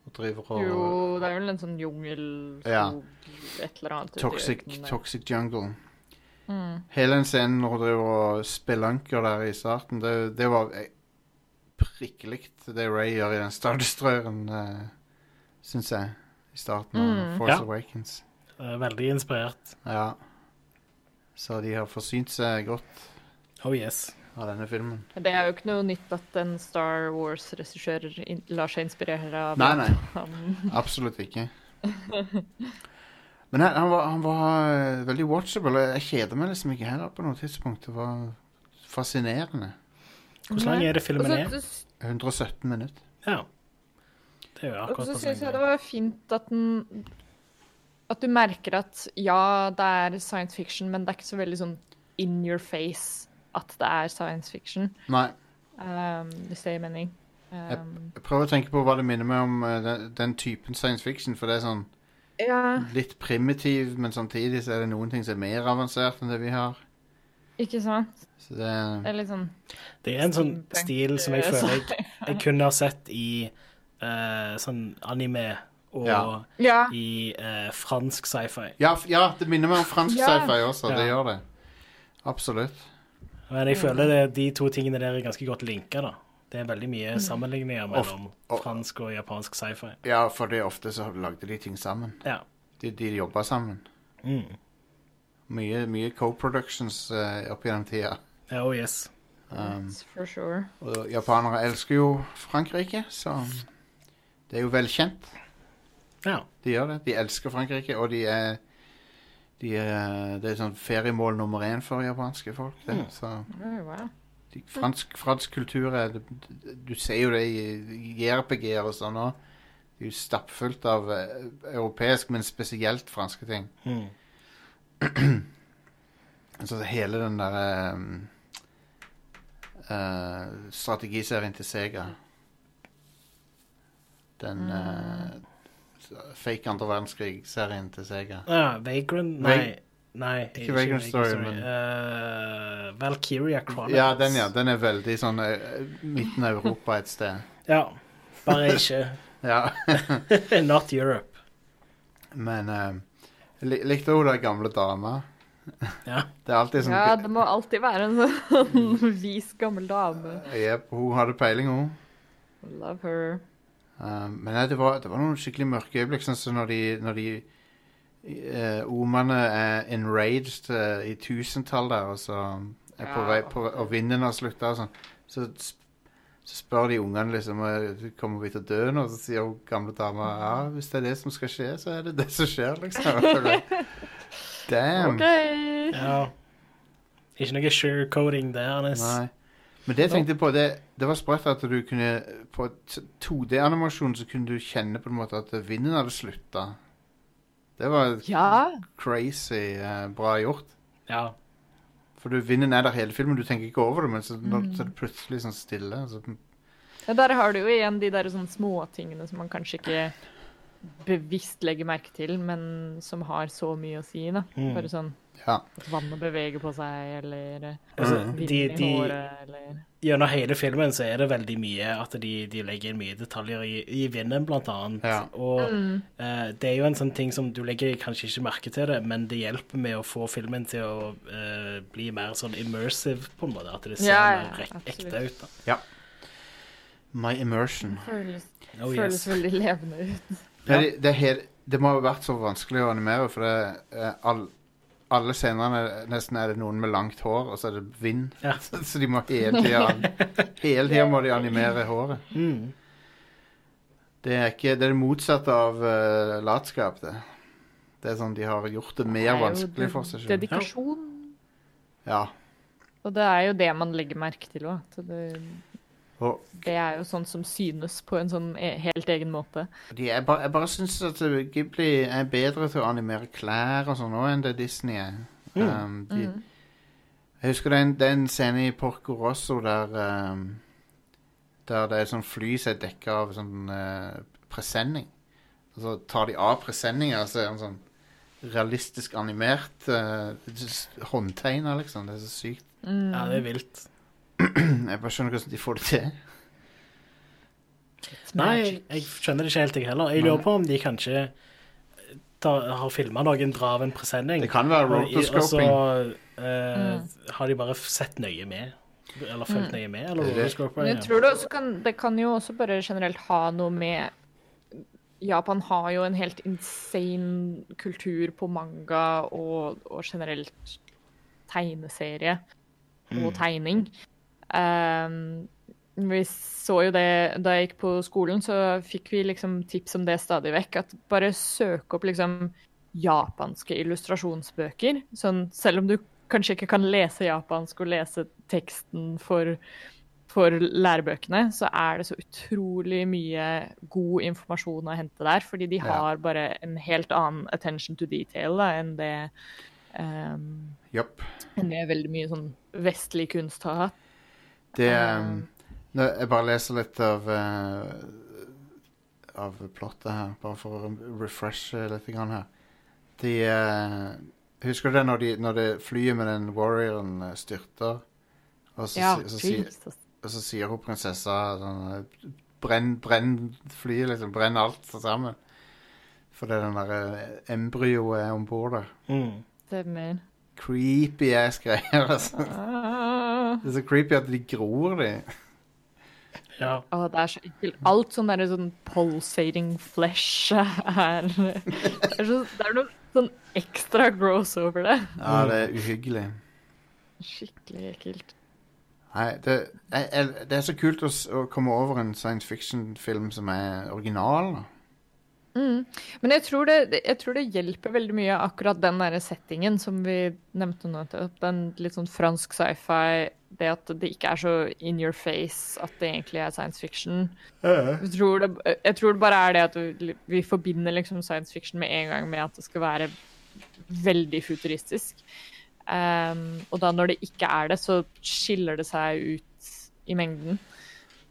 Hun driver og Jo, det er vel en sånn jungelskog, Ja. et eller annet. Toxic, toxic Jungle. Mm. Hele den scenen når hun driver og spelunker der i starten, det, det var eh, prikkelikt det Ray gjør i den Star Destroyeren, uh, syns jeg. I starten av Mm. Force Ja. Awakens. Eh, Veldig inspirert. Ja. Så de har forsynt seg godt Oh yes. av denne filmen. Det er jo ikke noe nytt at en Star Wars-regissør lar seg inspirere av Nei, nei. Absolutt ikke. Men han, han, var, han var eh, veldig watchable. Jeg kjeder meg liksom ikke heller på noe tidspunkt. Det var fascinerende. Hvor lang er det filmen er? så- så- 117 minutter. Ja. Det er jo Og akkurat så syns jeg det var fint at den At du merker at ja, det er science fiction, men det er ikke så veldig sånn in your face at det er science fiction. Nei. Um, hvis det gir mening. Um, Jeg prøver å tenke på hva det minner meg om eh, den, den typen science fiction, for det er sånn ja, litt primitiv, men samtidig så er det noen ting som er mer avansert enn det vi har. Ikke sant? Så det Det er litt sånn Det er en sånn stil som jeg føler jeg, jeg kunne ha sett i uh, sånn anime og Ja. Ja. i uh, fransk sci-fi. ja, ja, det minner meg om fransk Ja. sci-fi også. Det Ja. gjør det. Absolutt. Men jeg føler det, de to tingene der er ganske godt linka, da. Det er veldig mye sammenligninger mellom og- fransk og japansk sci-fi. Ja, for det er ofte så lagde de ting sammen. Ja. De, de jobba sammen. Mm. Mye, mye co-productions uh, opp gjennom tida. Oh yes. Um, For sure. og japanere elsker jo Frankrike, så det er jo velkjent. Ja. De gjør det. De elsker Frankrike, og de er, de er Det er sånn feriemål nummer én for japanske folk. Det. Mm. Så Oh, wow. de, fransk, fransk kultur er du, Du ser jo det i JRPG-er og sånn òg. Det er jo stappfullt av eh, europeisk, men spesielt franske ting. Mm. Altså hele den der um, uh, strategiserien til Sega Den uh, fake andre verdenskrig-serien til Sega. Ja, Vagrant Nei. Vag- Nei, Ikke Vagrant Story, men- uh, Valkyria Chronicles. Ja, den ja. Den er veldig sånn eh, midten av Europa et sted. Ja, bare ikke Ja. Not Europe. Men eh, likte hun der gamle dama. Ja. Det er alltid sånn Ja, det må alltid være en sånn vis gammel dame. Jepp. hun hadde peiling, hun. Love her. Um, men nei, det, var, det var noen skikkelig mørke øyeblikk, sånn som når de, når de uh, Omene er enraged uh, i tusentall der, og så er på Ja. vei på, Og vinden har slutta og sånn. Så, så spør de ungene liksom Kommer vi til å dø nå? Så sier hun gamle dama ja, hvis det er det som skal skje, så er det det som skjer, liksom. Damn. Okay. ja. Ikke noe sugarcoating der. Nes. Nei. Men det jeg tenkte på, det, det var sprøtt at du kunne På 2D-animasjon så kunne du kjenne på en måte at vinden hadde slutta. Det var Ja. crazy eh, bra gjort. Ja. For du, vinden er der hele filmen, du tenker ikke over det, men så, når, Mm. så er det plutselig sånn stille. Så, ja. Der har du jo igjen de der sånn småtingene som man kanskje ikke bevisst legger merke til, men som har så mye å si. da. Mm. Bare sånn ja. at vannet beveger på seg, eller eh, Altså, Mm. de, i de, håret, eller gjennom hele filmen så er det veldig mye at de, de legger inn mye detaljer i, i vinden, blant annet. Ja. Og Mm. eh, det er jo en sånn ting som du legger kanskje ikke merke til det, men det hjelper med å få filmen til å eh, bli mer sånn immersive, på en måte. At det ser Ja, ja, mer ekte ut. da. My immersion. føles, Oh, føles yes. veldig levende ut. Ja. Det, det, her, det må ha vært så vanskelig å animere, for det, er all, alle scenene nesten er det noen med langt hår, og så er det vind. Ja. så de må hele tida Hele tida må de animere håret. Mm. Det er, ikke, det er det motsatte av uh, latskap, det. Det er sånn De har gjort det mer det vanskelig for seg selv. Dedikasjon. Ja. Og det er jo det man legger merke til òg. Det, Og det er jo sånn som synes på en sånn e helt egen måte. de er ba, jeg bare syns at Ghibli er bedre til å animere klær og sånn enn det Disney er. Mm. Um, de, Mm. Jeg husker det er en, det er en scene i Porco Rosso der um, Der det er sånn fly som er dekka av sånn uh, presenning. Og så tar de av presenninga, og så er den sånn realistisk animert. Uh, Håndtegna, liksom. Det er så sykt. Mm. Ja, det er vilt. Jeg bare skjønner hvordan de får det til. Nei, jeg skjønner det ikke helt, jeg heller. Jeg lurer på om de kanskje tar, har filma noen draven av en presenning. Det kan være rotoscoping. Og så eh, Mm. har de bare sett nøye med. Eller fulgt nøye med, eller er rotoscoping. Jeg tror det også kan Det kan jo også bare generelt ha noe med Japan har jo en helt insane kultur på manga og, og generelt tegneserie og tegning. Um, vi så jo det da jeg gikk på skolen, så fikk vi liksom tips om det stadig vekk. At bare søk opp liksom japanske illustrasjonsbøker. Sånn, selv om du kanskje ikke kan lese japansk og lese teksten for, for lærebøkene, så er det så utrolig mye god informasjon å hente der. Fordi de har bare en helt annen attention to detail da, enn det um, yep. enn det veldig mye sånn vestlig kunst har hatt. Det Um, um, nå, Jeg bare leser litt av uh, Av plottet her, bare for å refreshe litt grann her. De uh, Husker du det når, de, når det flyet med den warrioren uh, styrter? Og så, Ja, så, så, og så sier hun prinsessa sånn Brenn, brenn flyet, liksom. Brenn alt sammen. For det er den derre embryoet om bord der. Mm. Creepy ass greier, altså. Ah. Det er så creepy at de gror, de. Ja. Å, det er så ekkelt. Alt sånn derre sånn pulsating flesh er Det er, så, det er noe sånn ekstra gross over det. Ja, det er uhyggelig. Skikkelig ekkelt. Nei, det, jeg, jeg, det er så kult å, å komme over en science fiction-film som er original. da. Mm. Men jeg tror, det, jeg tror det hjelper veldig mye akkurat den der settingen som vi nevnte nå. Den litt sånn fransk sci-fi. Det at det ikke er så in your face at det egentlig er science fiction. Jeg tror det, jeg tror det bare er det at vi, vi forbinder liksom science fiction med en gang med at det skal være veldig futuristisk. Um, og da når det ikke er det, så skiller det seg ut i mengden.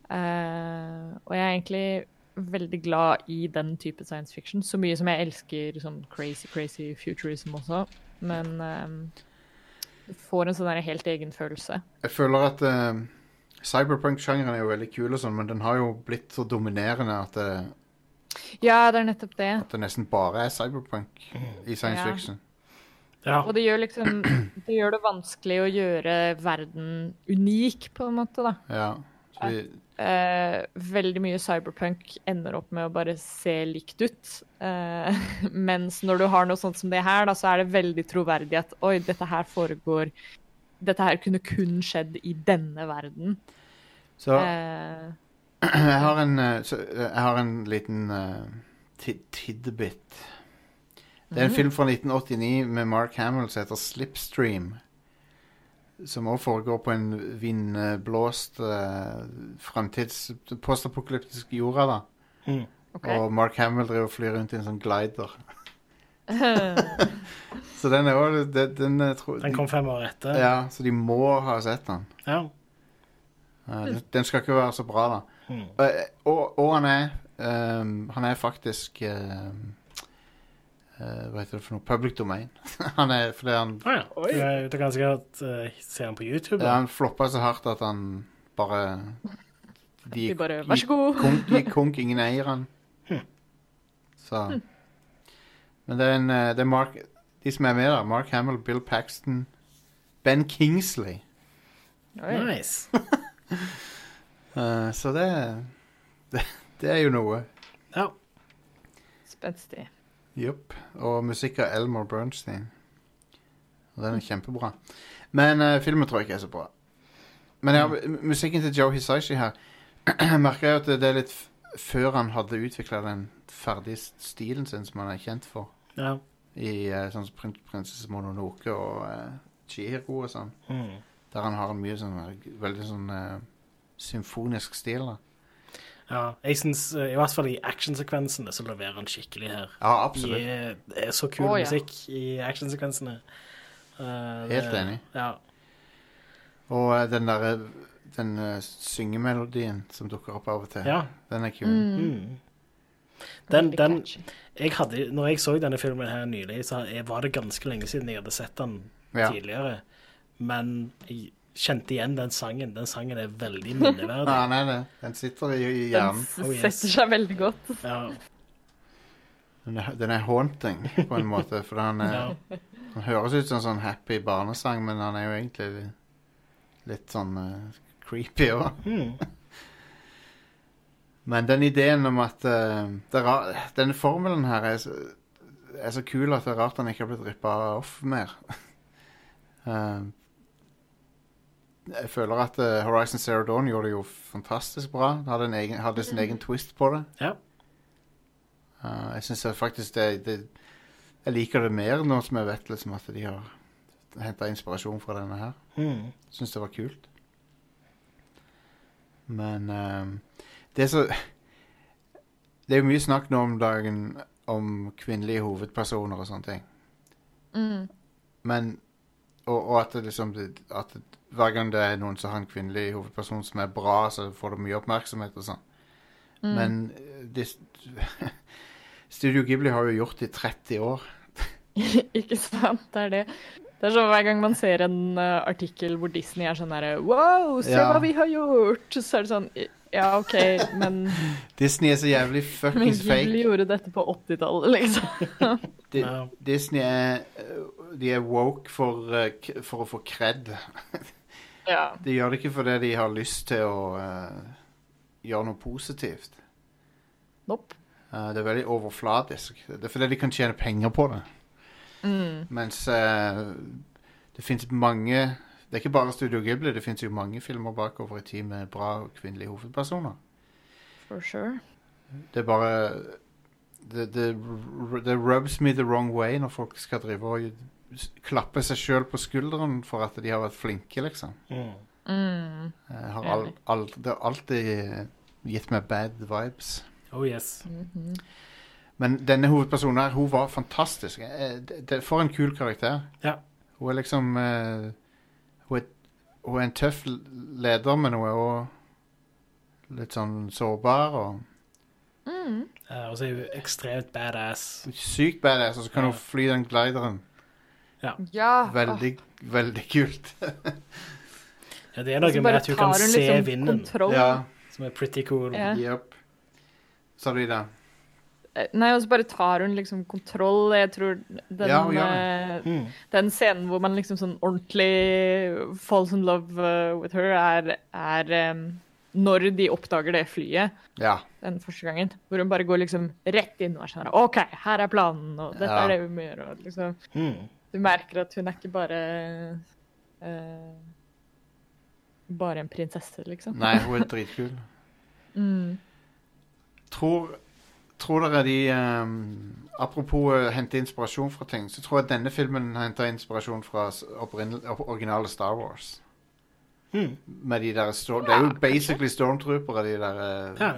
Uh, og jeg er egentlig veldig glad i den type science fiction. Så mye som jeg elsker sånn crazy, crazy futurism også. Men um, du får en sånn helt egen følelse. Jeg føler at uh, cyberpunk-sjangeren er jo veldig kul, og sånn, men den har jo blitt så dominerende at det, Ja, det er nettopp det. at det nesten bare er cyberpunk i science Ja. fiction. ja. Og det gjør liksom Det gjør det vanskelig å gjøre verden unik, på en måte, da. Ja. Så vi, Eh, veldig mye cyberpunk ender opp med å bare se likt ut. Uh, mens når du har noe sånt som det her, da, så er det veldig troverdig at oi, dette her foregår Dette her kunne kun skjedd i denne verden. så uh, jeg har en, så, jeg har en liten uh, tidbit. Det er en film fra 1989 med Mark Hamill som heter Slipstream. Som òg foregår på en vindblåst uh, framtids... Postapokalyptisk jorda, da. Mm. Okay. Og Mark Hamill driver og flyr rundt i en sånn glider. Så den er også den, den, er Den kom fem år etter. Ja, så de må ha sett den. Ja. Uh, den, den skal ikke være så bra, da. Mm. Uh, og, og han er um, Han er faktisk um, uh, Hva heter det for noe? Public domain. han er fordi han ah, ja. Oi. Du, kan sikkert uh, se han på YouTube. ja, Han floppa så hardt at han bare De bare Vær så god. Konk, gikk konk, ingen eier han. Så Men det er en uh, det er Mark De som er med der, Mark Hamill, Bill Paxton, Ben Kingsley. Oi. Nice. Uh, så det, det Det er jo noe. Ja. Spenstig. Jupp. Og musikk av Elmore Bernstein. Og den er kjempebra. Men uh, filmen tror jeg ikke er så bra. Men ja, musikken til Joe Hisaishi her merker jeg at det er litt f før han hadde utvikla den ferdige s- stilen sin som han er kjent for. ja. I uh, sånn som Prin Prinsesse Mononoke og uh, Chihiro og sånn. Mm. Der han har en mye sånn veldig sånn uh, symfonisk stil. da. Ja. Jeg syns i hvert fall i actionsekvensene så leverer han skikkelig her. Ja, absolutt. er, det er så kul oh, ja. musikk i actionsekvensene. Eh, det- Helt enig. Ja. Og uh, den derre den uh, syngemelodien som dukker opp av og til, ja. den er kul. Mm. Den, den, jeg hadde, når jeg så denne filmen her nylig, så var det ganske lenge siden jeg hadde sett den Ja. tidligere. Men jeg kjente igjen den sangen. Den sangen er veldig minneverdig. Ja, nei, det. Den sitter i, i Den hjernen. Den Oh, yes. setter seg veldig godt. Ja, Den er, den er haunting, på en måte. For han, er, ja. han høres ut som en sånn happy barnesang, men han er jo egentlig litt sånn uh, creepy òg. Mm. Men den ideen om at uh, det er Denne formelen her er så, er så kul at det er rart han ikke har blitt rippa off mer. Eh, jeg føler at uh, Horizon Zero Dawn gjorde det jo fantastisk bra. Det Hadde, en egen, hadde sin egen twist på det. Ja. Uh, jeg syns faktisk det, det Jeg liker det mer nå som jeg vet liksom at de har henta inspirasjon fra denne her. Mm. Syns det var kult. Men uh, det er så Det er jo mye snakk nå om dagen om kvinnelige hovedpersoner og sånne ting. Mm. Men Og, og at det liksom At hver gang det er noen som har en kvinnelig hovedperson som er bra, så får det mye oppmerksomhet og sånn. Mm. Men de, Studio Ghibli har jo gjort det i 30 år. Ikke sant, det er det. Det er sånn Hver gang man ser en uh, artikkel hvor Disney er sånn herre Wow, se Ja. hva vi har gjort! Så er det sånn Ja, OK, men, Disney er så jævlig men fuckings fake. Ghibli gjorde dette på 80-tallet, liksom. Di-. Disney er eh, De er woke for, eh, k- for å få kred. Ja. De gjør det ikke fordi de har lyst til å uh, gjøre noe positivt. Nope. Uh, det er veldig overflatisk. Det er fordi de kan tjene penger på det. Mm. Mens uh, det fins mange Det er ikke bare Studio Ghibli, det fins jo mange filmer bakover i tid med bra kvinnelige hovedpersoner. For sure. Det er bare det, det, det rubs me the wrong way når folk skal drive og klappe seg sjøl på skulderen for at de har vært flinke, liksom. Mm. Mm. Jeg har al, al, det har alltid eh, gitt meg bad vibes. Oh yes. Mhm. Men denne hovedpersonen her, hun var fantastisk. Eh, det- det- For en kul karakter. Ja. Hun er liksom eh, hun, er, hun er en tøff leder, men hun er òg litt sånn sårbar og Mm. Eh, og så er hun ekstremt badass. sykt badass, og så kan Ja. hun fly den glideren. Ja. Veldig, veldig kult. Ja, det er noe med at hun kan hun se liksom vinden, kontroll. ja. som er pretty cool. Ja. Yep. Sa du Ida? Eh, Nei, og så bare tar hun liksom kontroll. Jeg tror den, Ja, ja. eh, Mm. den scenen hvor man liksom sånn ordentlig falls in love eh, with her, er, er um, når de oppdager det flyet Ja. den første gangen. Hvor hun bare går liksom rett inn og er sånn OK, her er planen, og dette Ja. er det vi må gjøre. Og liksom, Mm. Du merker at hun er ikke bare uh, bare en prinsesse, liksom. Nei, hun er dritkul. Mm. Tror, tror dere de um, Apropos uh, hente inspirasjon fra ting, så tror jeg denne filmen henter inspirasjon fra originale Star Wars. Hmm. Med de der storm, Det er jo basically stormtroopere, de der Ja.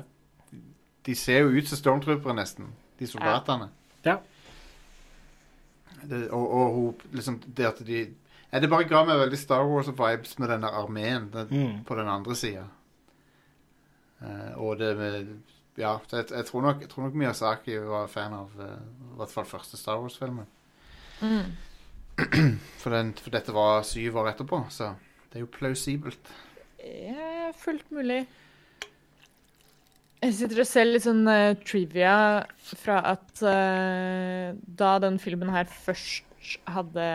De ser jo ut som stormtroopere, nesten. De soldatene. Ja. Det, og, og hun liksom Det at de ja, Det bare ga meg veldig Star Wars-vibes med denne armeen den, Mm. på den andre sida. og det med Ja, jeg, jeg, tror nok, jeg tror nok Miyazaki var fan av uh, i hvert fall første Star Wars-filmen. Mm. For, for dette var syv år etterpå, så det er jo plausibelt. Ja, fullt mulig. Jeg sitter og ser litt sånn uh, trivia fra at uh, da den filmen her først hadde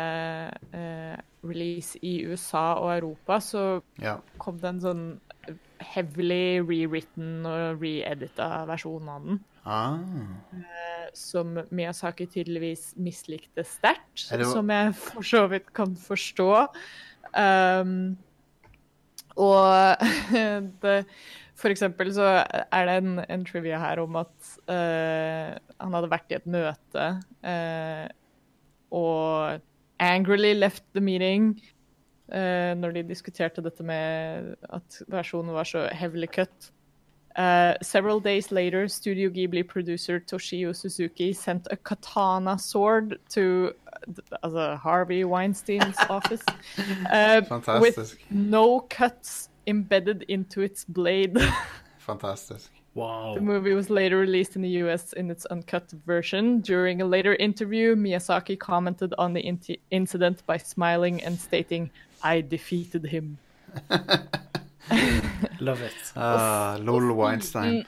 uh, release i USA og Europa, så Ja. kom det en sånn heavily rewritten og reedita versjon av den. Ah. Som Miyazaki tydeligvis mislikte sterkt, Er det som jeg for så vidt kan forstå. Um, og det, for eksempel så er det en, en trivia her om at uh, han hadde vært i et møte uh, og angrily left the meeting uh, når de diskuterte dette med at versjonen var så heavily cut. Several days later, Studio Ghibli producer Toshio Suzuki sent a katana sword to altså Harvey Weinstein's office with no cuts embedded into its blade. Fantastisk. Wow. the movie was later released in the US in its uncut version. During a later interview, Miyazaki commented on the incident by smiling and stating, I defeated him. Love it. Ah, Lol Weinstein.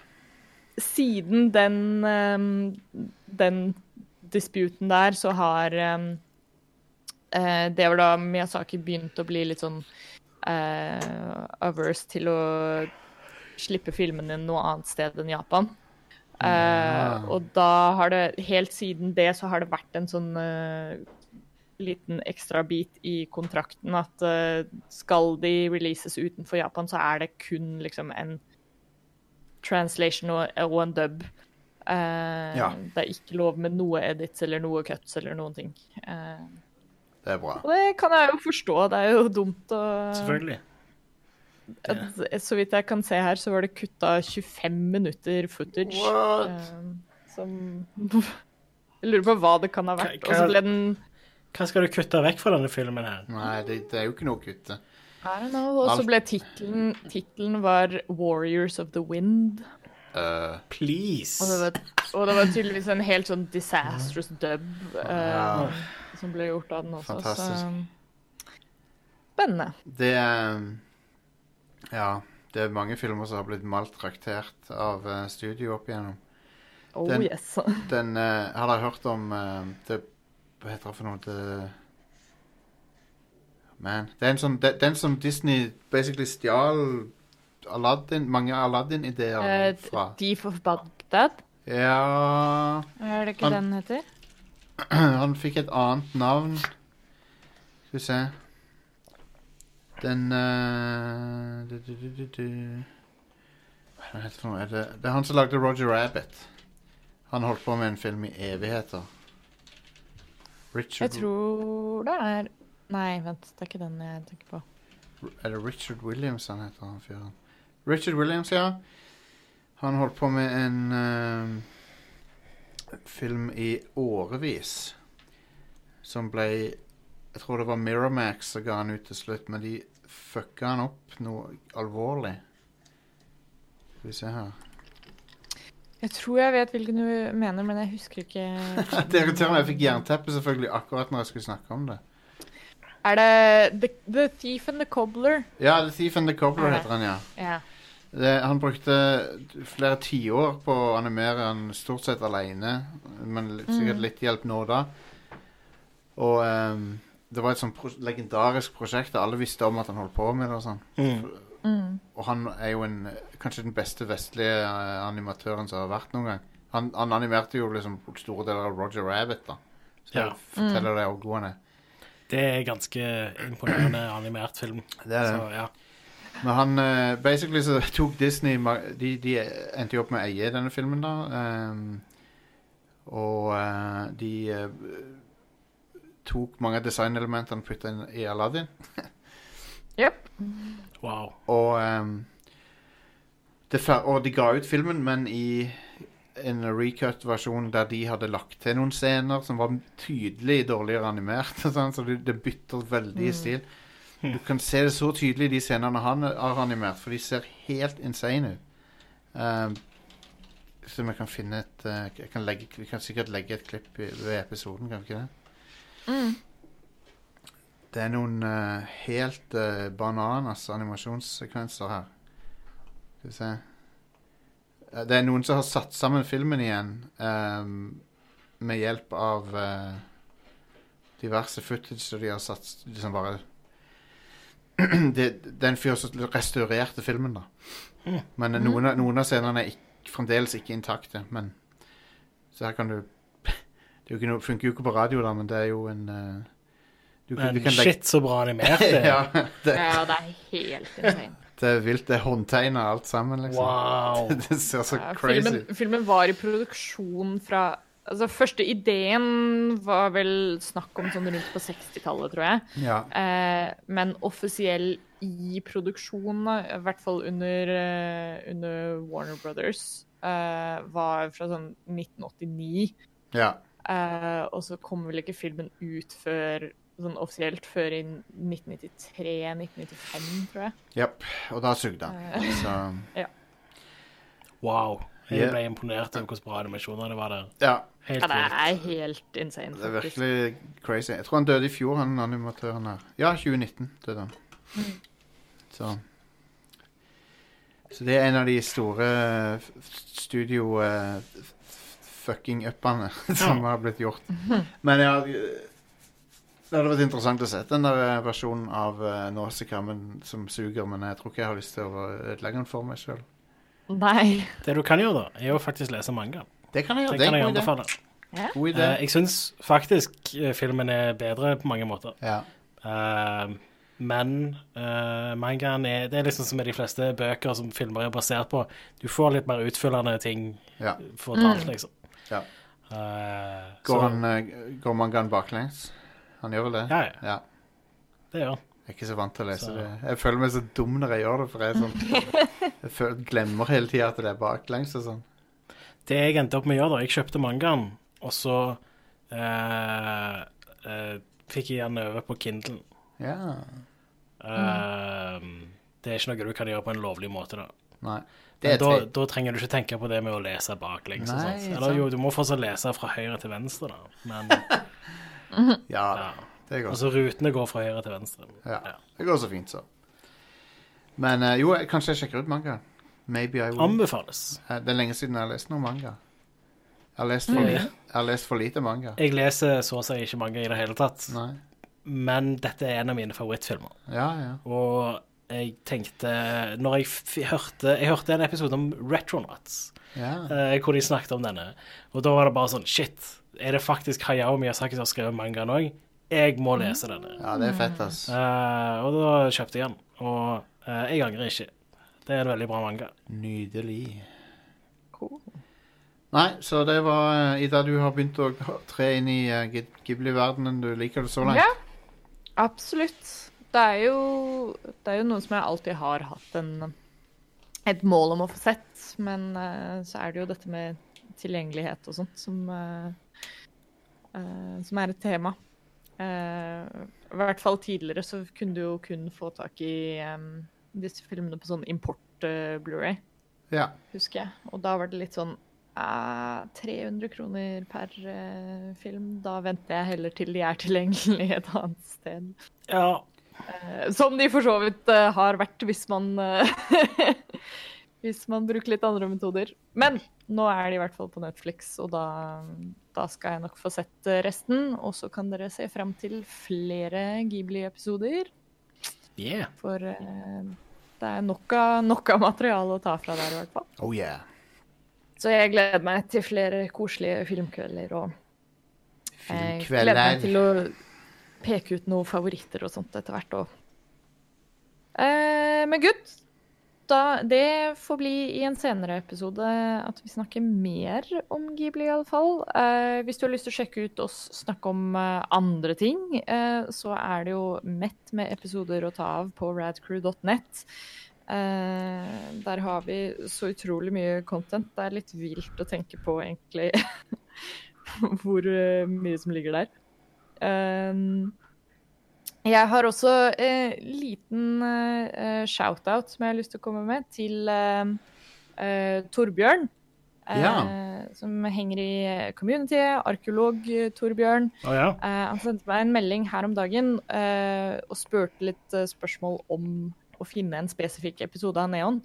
siden den, um, den disputen der, så har um, uh, Det var da Miyazaki begynte å bli litt sånn eh, averse til å slippe filmene noe annet sted enn Japan. Uh, og da har det Helt siden det så har det vært en sånn uh, liten ekstra bit i kontrakten at uh, skal de releases utenfor Japan, så er det kun liksom en translation og, og en dub. Ja. Det er ikke lov med noe edits eller noe cuts eller noen ting. Eh, Det er bra. og det kan jeg jo forstå. Det er jo dumt å Selvfølgelig. at, Så vidt jeg kan se her, så var det kutta 25 minutter footage. What? eh, som Jeg lurer på hva det kan ha vært. Hva- den Hva skal du kutte vekk fra denne filmen her? Nei, det, det er jo ikke noe å kutte. I don't know. Og så ble tittelen Tittelen var 'Warriors of the Wind'. Uh, Please. Og det var, og det var tydeligvis en helt sånn disastrous dub uh, som ble gjort av den også. Fantastisk. Så spennende. det er Ja, det er mange filmer som har blitt maltraktert av uh, studio opp igjennom. Oh Den- yes. Den uh, Har dere hørt om det Hva heter det for noe? Det Man. Det er en sånn det, Den som Disney basically stjal Aladdin, mange Aladdin-ideer fra. Thief of Baghdad, Ja er det ikke Han- den heter? Han fikk et annet navn. Skal vi se Den uh, du, du, du. Hva er det heter for noe? Er det, det er han som lagde Roger Rabbit. Han holdt på med en film i evigheter. Richard, Jeg tror det er Nei, vent, det er ikke den jeg tenker på. Er det Richard Williams han heter, han fyren? Richard Williams, ja. Han holdt på med en eh, film i årevis. Som ble Jeg tror det var Miramax som ga han ut til slutt, men de fucka han opp noe alvorlig. Skal vi se her. Jeg tror jeg vet hvilken du mener, men jeg husker ikke. Det er meg. Jeg fikk jernteppe selvfølgelig akkurat når jeg skulle snakke om det. Er det The, the Thief and the Cobbler? Ja, The Thief and the Cobbler heter han, ja. Ja. Det, han brukte flere tiår på å animere han stort sett alene, men litt, sikkert Mm. litt hjelp nå og da. Og um, det var et sånn pro legendarisk prosjekt, og alle visste om at han holdt på med det og sånn. Mm. Mm. Og han er jo en, kanskje den beste vestlige uh, animatøren som har vært noen gang. Han, han animerte jo liksom store deler av Roger Rabbit, da. Så Ja. forteller deg hvor god han er. Det er ganske imponerende animert film. Det er det. Så ja. Men han eh, Basically så tok Disney De, de endte jo opp med å eie denne filmen, da. Um, og eh, de eh, tok mange av designelementene og putta inn i Aladdin. Yep. Wow. Og, um, det fer og de ga ut filmen, men i en recut-versjon der de hadde lagt til noen scener som var tydelig dårligere animert. Sånn, så det, det bytter veldig i stil. Du kan se det så tydelig i de scenene han har animert, for de ser helt insane ut. Um, som vi kan finne et uh, jeg kan legge, Vi kan sikkert legge et klipp i, ved episoden, kan vi ikke det? Mm. Det er noen uh, helt uh, bananas animasjonssekvenser her. Skal vi se Det er noen som har satt sammen filmen igjen um, med hjelp av diverse footage som de har satt liksom bare det, det er en fyr som restaurerte filmen, da. Men eh, noen, av- noen av scenene er ikk- fremdeles ikke intakte. Men Så her kan du Det er jo ikke noe, funker jo ikke på radio, da, men det er jo en eh, du, kan- Men du kan legge- shit, så bra animert det er. ja, det, Ja, det er helt insane. det er vilt. Det er håndtegna alt sammen, liksom. Wow. det ser så Ja, crazy filmen, filmen var i produksjon fra Altså, første ideen var vel snakk om sånn rundt på 60-tallet, tror jeg. Ja. Eh, men offisiell i produksjon, i hvert fall under, eh, under Warner Brothers, eh, var fra sånn 1989. ja. Eh, og så kom vel ikke filmen ut før sånn offisielt før i 1993-1995, tror jeg. Jepp. Og da sugde han. Eh, ja. Wow. Jeg Yeah. ble imponert over hvor bra animasjoner det var der. ja. Helt ja, det er helt insane, Det er faktisk. virkelig crazy. Jeg tror han døde i fjor, han animatøren her. Ja, 2019 døde han. Så Så det er en av de store studio f- fucking uppene som har blitt gjort. Men ja Det hadde vært interessant å se den der eh, versjonen av uh, Nausicaa som suger, men jeg tror ikke jeg har lyst til å ødelegge den for meg sjøl. Nei. Det du kan gjøre, da, er å faktisk lese manga. Det kan jeg gjøre. Det kan jeg anbefale. God idé. Eh, jeg syns faktisk eh, filmen er bedre på mange måter. Ja. Eh, men uh, mangaen er Det er liksom som med de fleste bøker som filmer er basert på. Du får litt mer utfyllende ting Ja. fortalt, liksom. ja. Uh, Går, så, han, eh, går mangaen baklengs? Han gjør vel det? Ja, ja. ja. Det gjør han. Jeg er ikke så vant til å lese Så- det. Jeg føler meg så dum når jeg gjør det, for jeg, er sånn, jeg føler, glemmer hele tida at det er baklengs og sånn. Det jeg endte opp med å gjøre, da Jeg kjøpte mangaen, og så eh, eh, fikk jeg den over på Kindle. Ja. Eh, Det er ikke noe du kan gjøre på en lovlig måte, da. Nei. Men da, da trenger du ikke tenke på det med å lese baklengs. og Nei, sånt. Eller jo, du må fortsatt lese fra høyre til venstre, da. Men Ja, ja. Det går, Altså rutene går fra høyre til venstre. ja. ja. det går så fint, så. Men eh, jo, jeg- kanskje jeg sjekker ut manga. Maybe I will. Anbefales. Eh, Det er lenge siden jeg har lest noe manga. Jeg har lest for, jeg har lest for lite manga. Jeg leser så å si ikke manga i det hele tatt, Nei. men dette er en av mine favorittfilmer. Ja, ja. Og jeg tenkte Når jeg f hørte Jeg hørte en episode om Retronauts, ja. eh, hvor de snakket om denne, og da var det bare sånn Shit, er det faktisk Hayao Miyazaki som har skrevet mangaen òg? Jeg må lese denne. ja, det er fett, ass. Eh, og da kjøpte jeg den, og eh, jeg angrer ikke. Det er en veldig bra manga. Nydelig. Cool. Nei, så det var eh, Ida, du har begynt å tre inn i eh, Ghib- Ghibli-verdenen. Du liker det så langt? Ja, absolutt. Det er, jo, det er jo noe som jeg alltid har hatt en, et mål om å få sett. Men eh, så er det jo dette med tilgjengelighet og sånt som, eh, eh, som er et tema. Eh, I hvert fall tidligere så kunne du jo kun få tak i um, disse filmene på sånn import-Blu-ray, Ja. husker jeg. Og da var det litt sånn uh, 300 kroner per eh, film. Da venter jeg heller til de er tilgjengelige et annet sted. Ja, Eh, Som de for så vidt eh, har vært hvis man eh, Hvis man bruker litt andre metoder. Men nå er de i hvert fall på Netflix, og da, da skal jeg nok få sett resten. Og så kan dere se fram til flere Ghibli-episoder. yeah. For eh, det er nok av, nok av materiale å ta fra der, i hvert fall. Oh yeah. Så jeg gleder meg til flere koselige filmkvelder. Og jeg gleder meg til å peke ut noen favoritter og sånt etter hvert. òg. Eh, men good. Da, det får bli i en senere episode at vi snakker mer om Ghibli, iallfall. Eh, hvis du har lyst til å sjekke ut oss snakke om eh, andre ting, eh, så er det jo mett med episoder å ta av på radcrew.net. Eh, der har vi så utrolig mye content. Det er litt vilt å tenke på, egentlig, hvor eh, mye som ligger der. Um, jeg har også en liten eh, shout-out som jeg har lyst til å komme med, til eh, eh, Torbjørn. eh, Ja. Som henger i communityet. Arkeolog eh, Torbjørn. Oh, ja. Eh, han sendte meg en melding her om dagen eh, og spurte litt eh, spørsmål om å finne en spesifikk episode av Neon.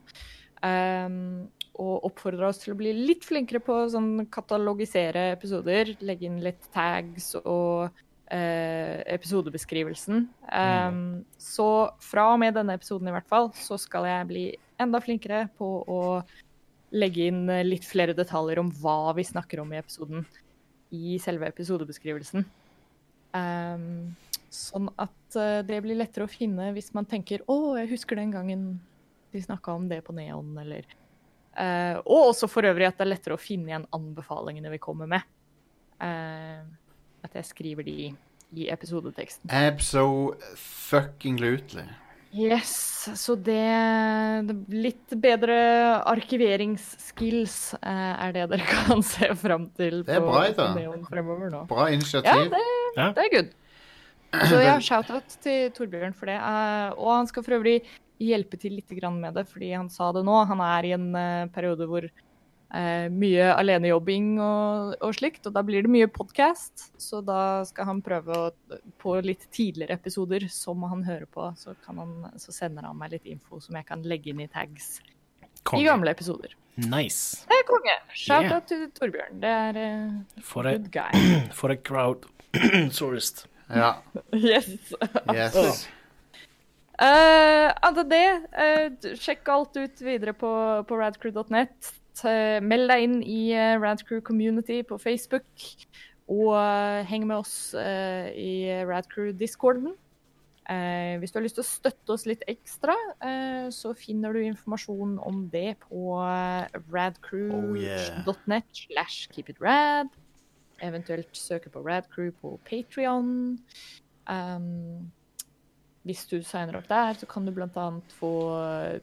Og oppfordra oss til å bli litt flinkere på å sånn katalogisere episoder. Legge inn litt tags og eh, episodebeskrivelsen. Um, Så fra og med denne episoden i hvert fall, så skal jeg bli enda flinkere på å legge inn eh, litt flere detaljer om hva vi snakker om i episoden i selve episodebeskrivelsen. Um, sånn at eh, det blir lettere å finne hvis man tenker 'Å, jeg husker den gangen de snakka om det på Neon', eller uh, Og også for øvrig at det er lettere å finne igjen anbefalingene vi kommer med. Eh, at jeg skriver de i episodeteksten. Abso-fucking-lutely. Yes, så det, Litt bedre arkiveringsskills eh, er det dere kan se fram til Det er på, bra, Ida. på Neon fremover nå. Bra Ja, initiativ. det, Ja. det er good. Så ja, shout-out til Torbjørn for det. eh, og han skal for øvrig hjelpe til litt grann med det, fordi han sa det nå. Han er i en eh, periode hvor eh, mye alenejobbing og, og slikt, og da blir det mye podkast. Så da skal han prøve å, på litt tidligere episoder som han hører på, så, kan han, så sender han meg litt info som jeg kan legge inn i tags i gamle episoder. Nice. Det er konge. Shout-out til Torbjørn. Det er uh, For good a, guy. for a crowd tourist. Ja. Yes. Yes. Uh, annet det, uh, sjekk alt ut videre på, på radcrew.net. T- Meld deg inn i eh, Radcrew Community på Facebook. Og eh, heng med oss eh, i Radcrew-discorden. Eh, hvis du har lyst til å støtte oss litt ekstra, eh, så finner du informasjon om det på radcrew.net slash keepitrad. Eventuelt søke på Radcrew på Patrion. Um, hvis du signer opp der, så kan du bl.a. få eh,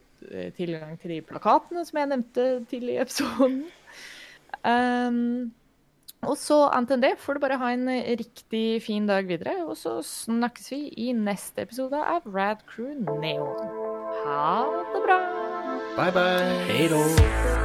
tilgang til de plakatene som jeg nevnte tidlig i episoden. Um, og så annet enn det får du bare ha en riktig fin dag videre, og så snakkes vi i neste episode av Rad Crew Neon. Ha det bra! Bye, bye. Hei da.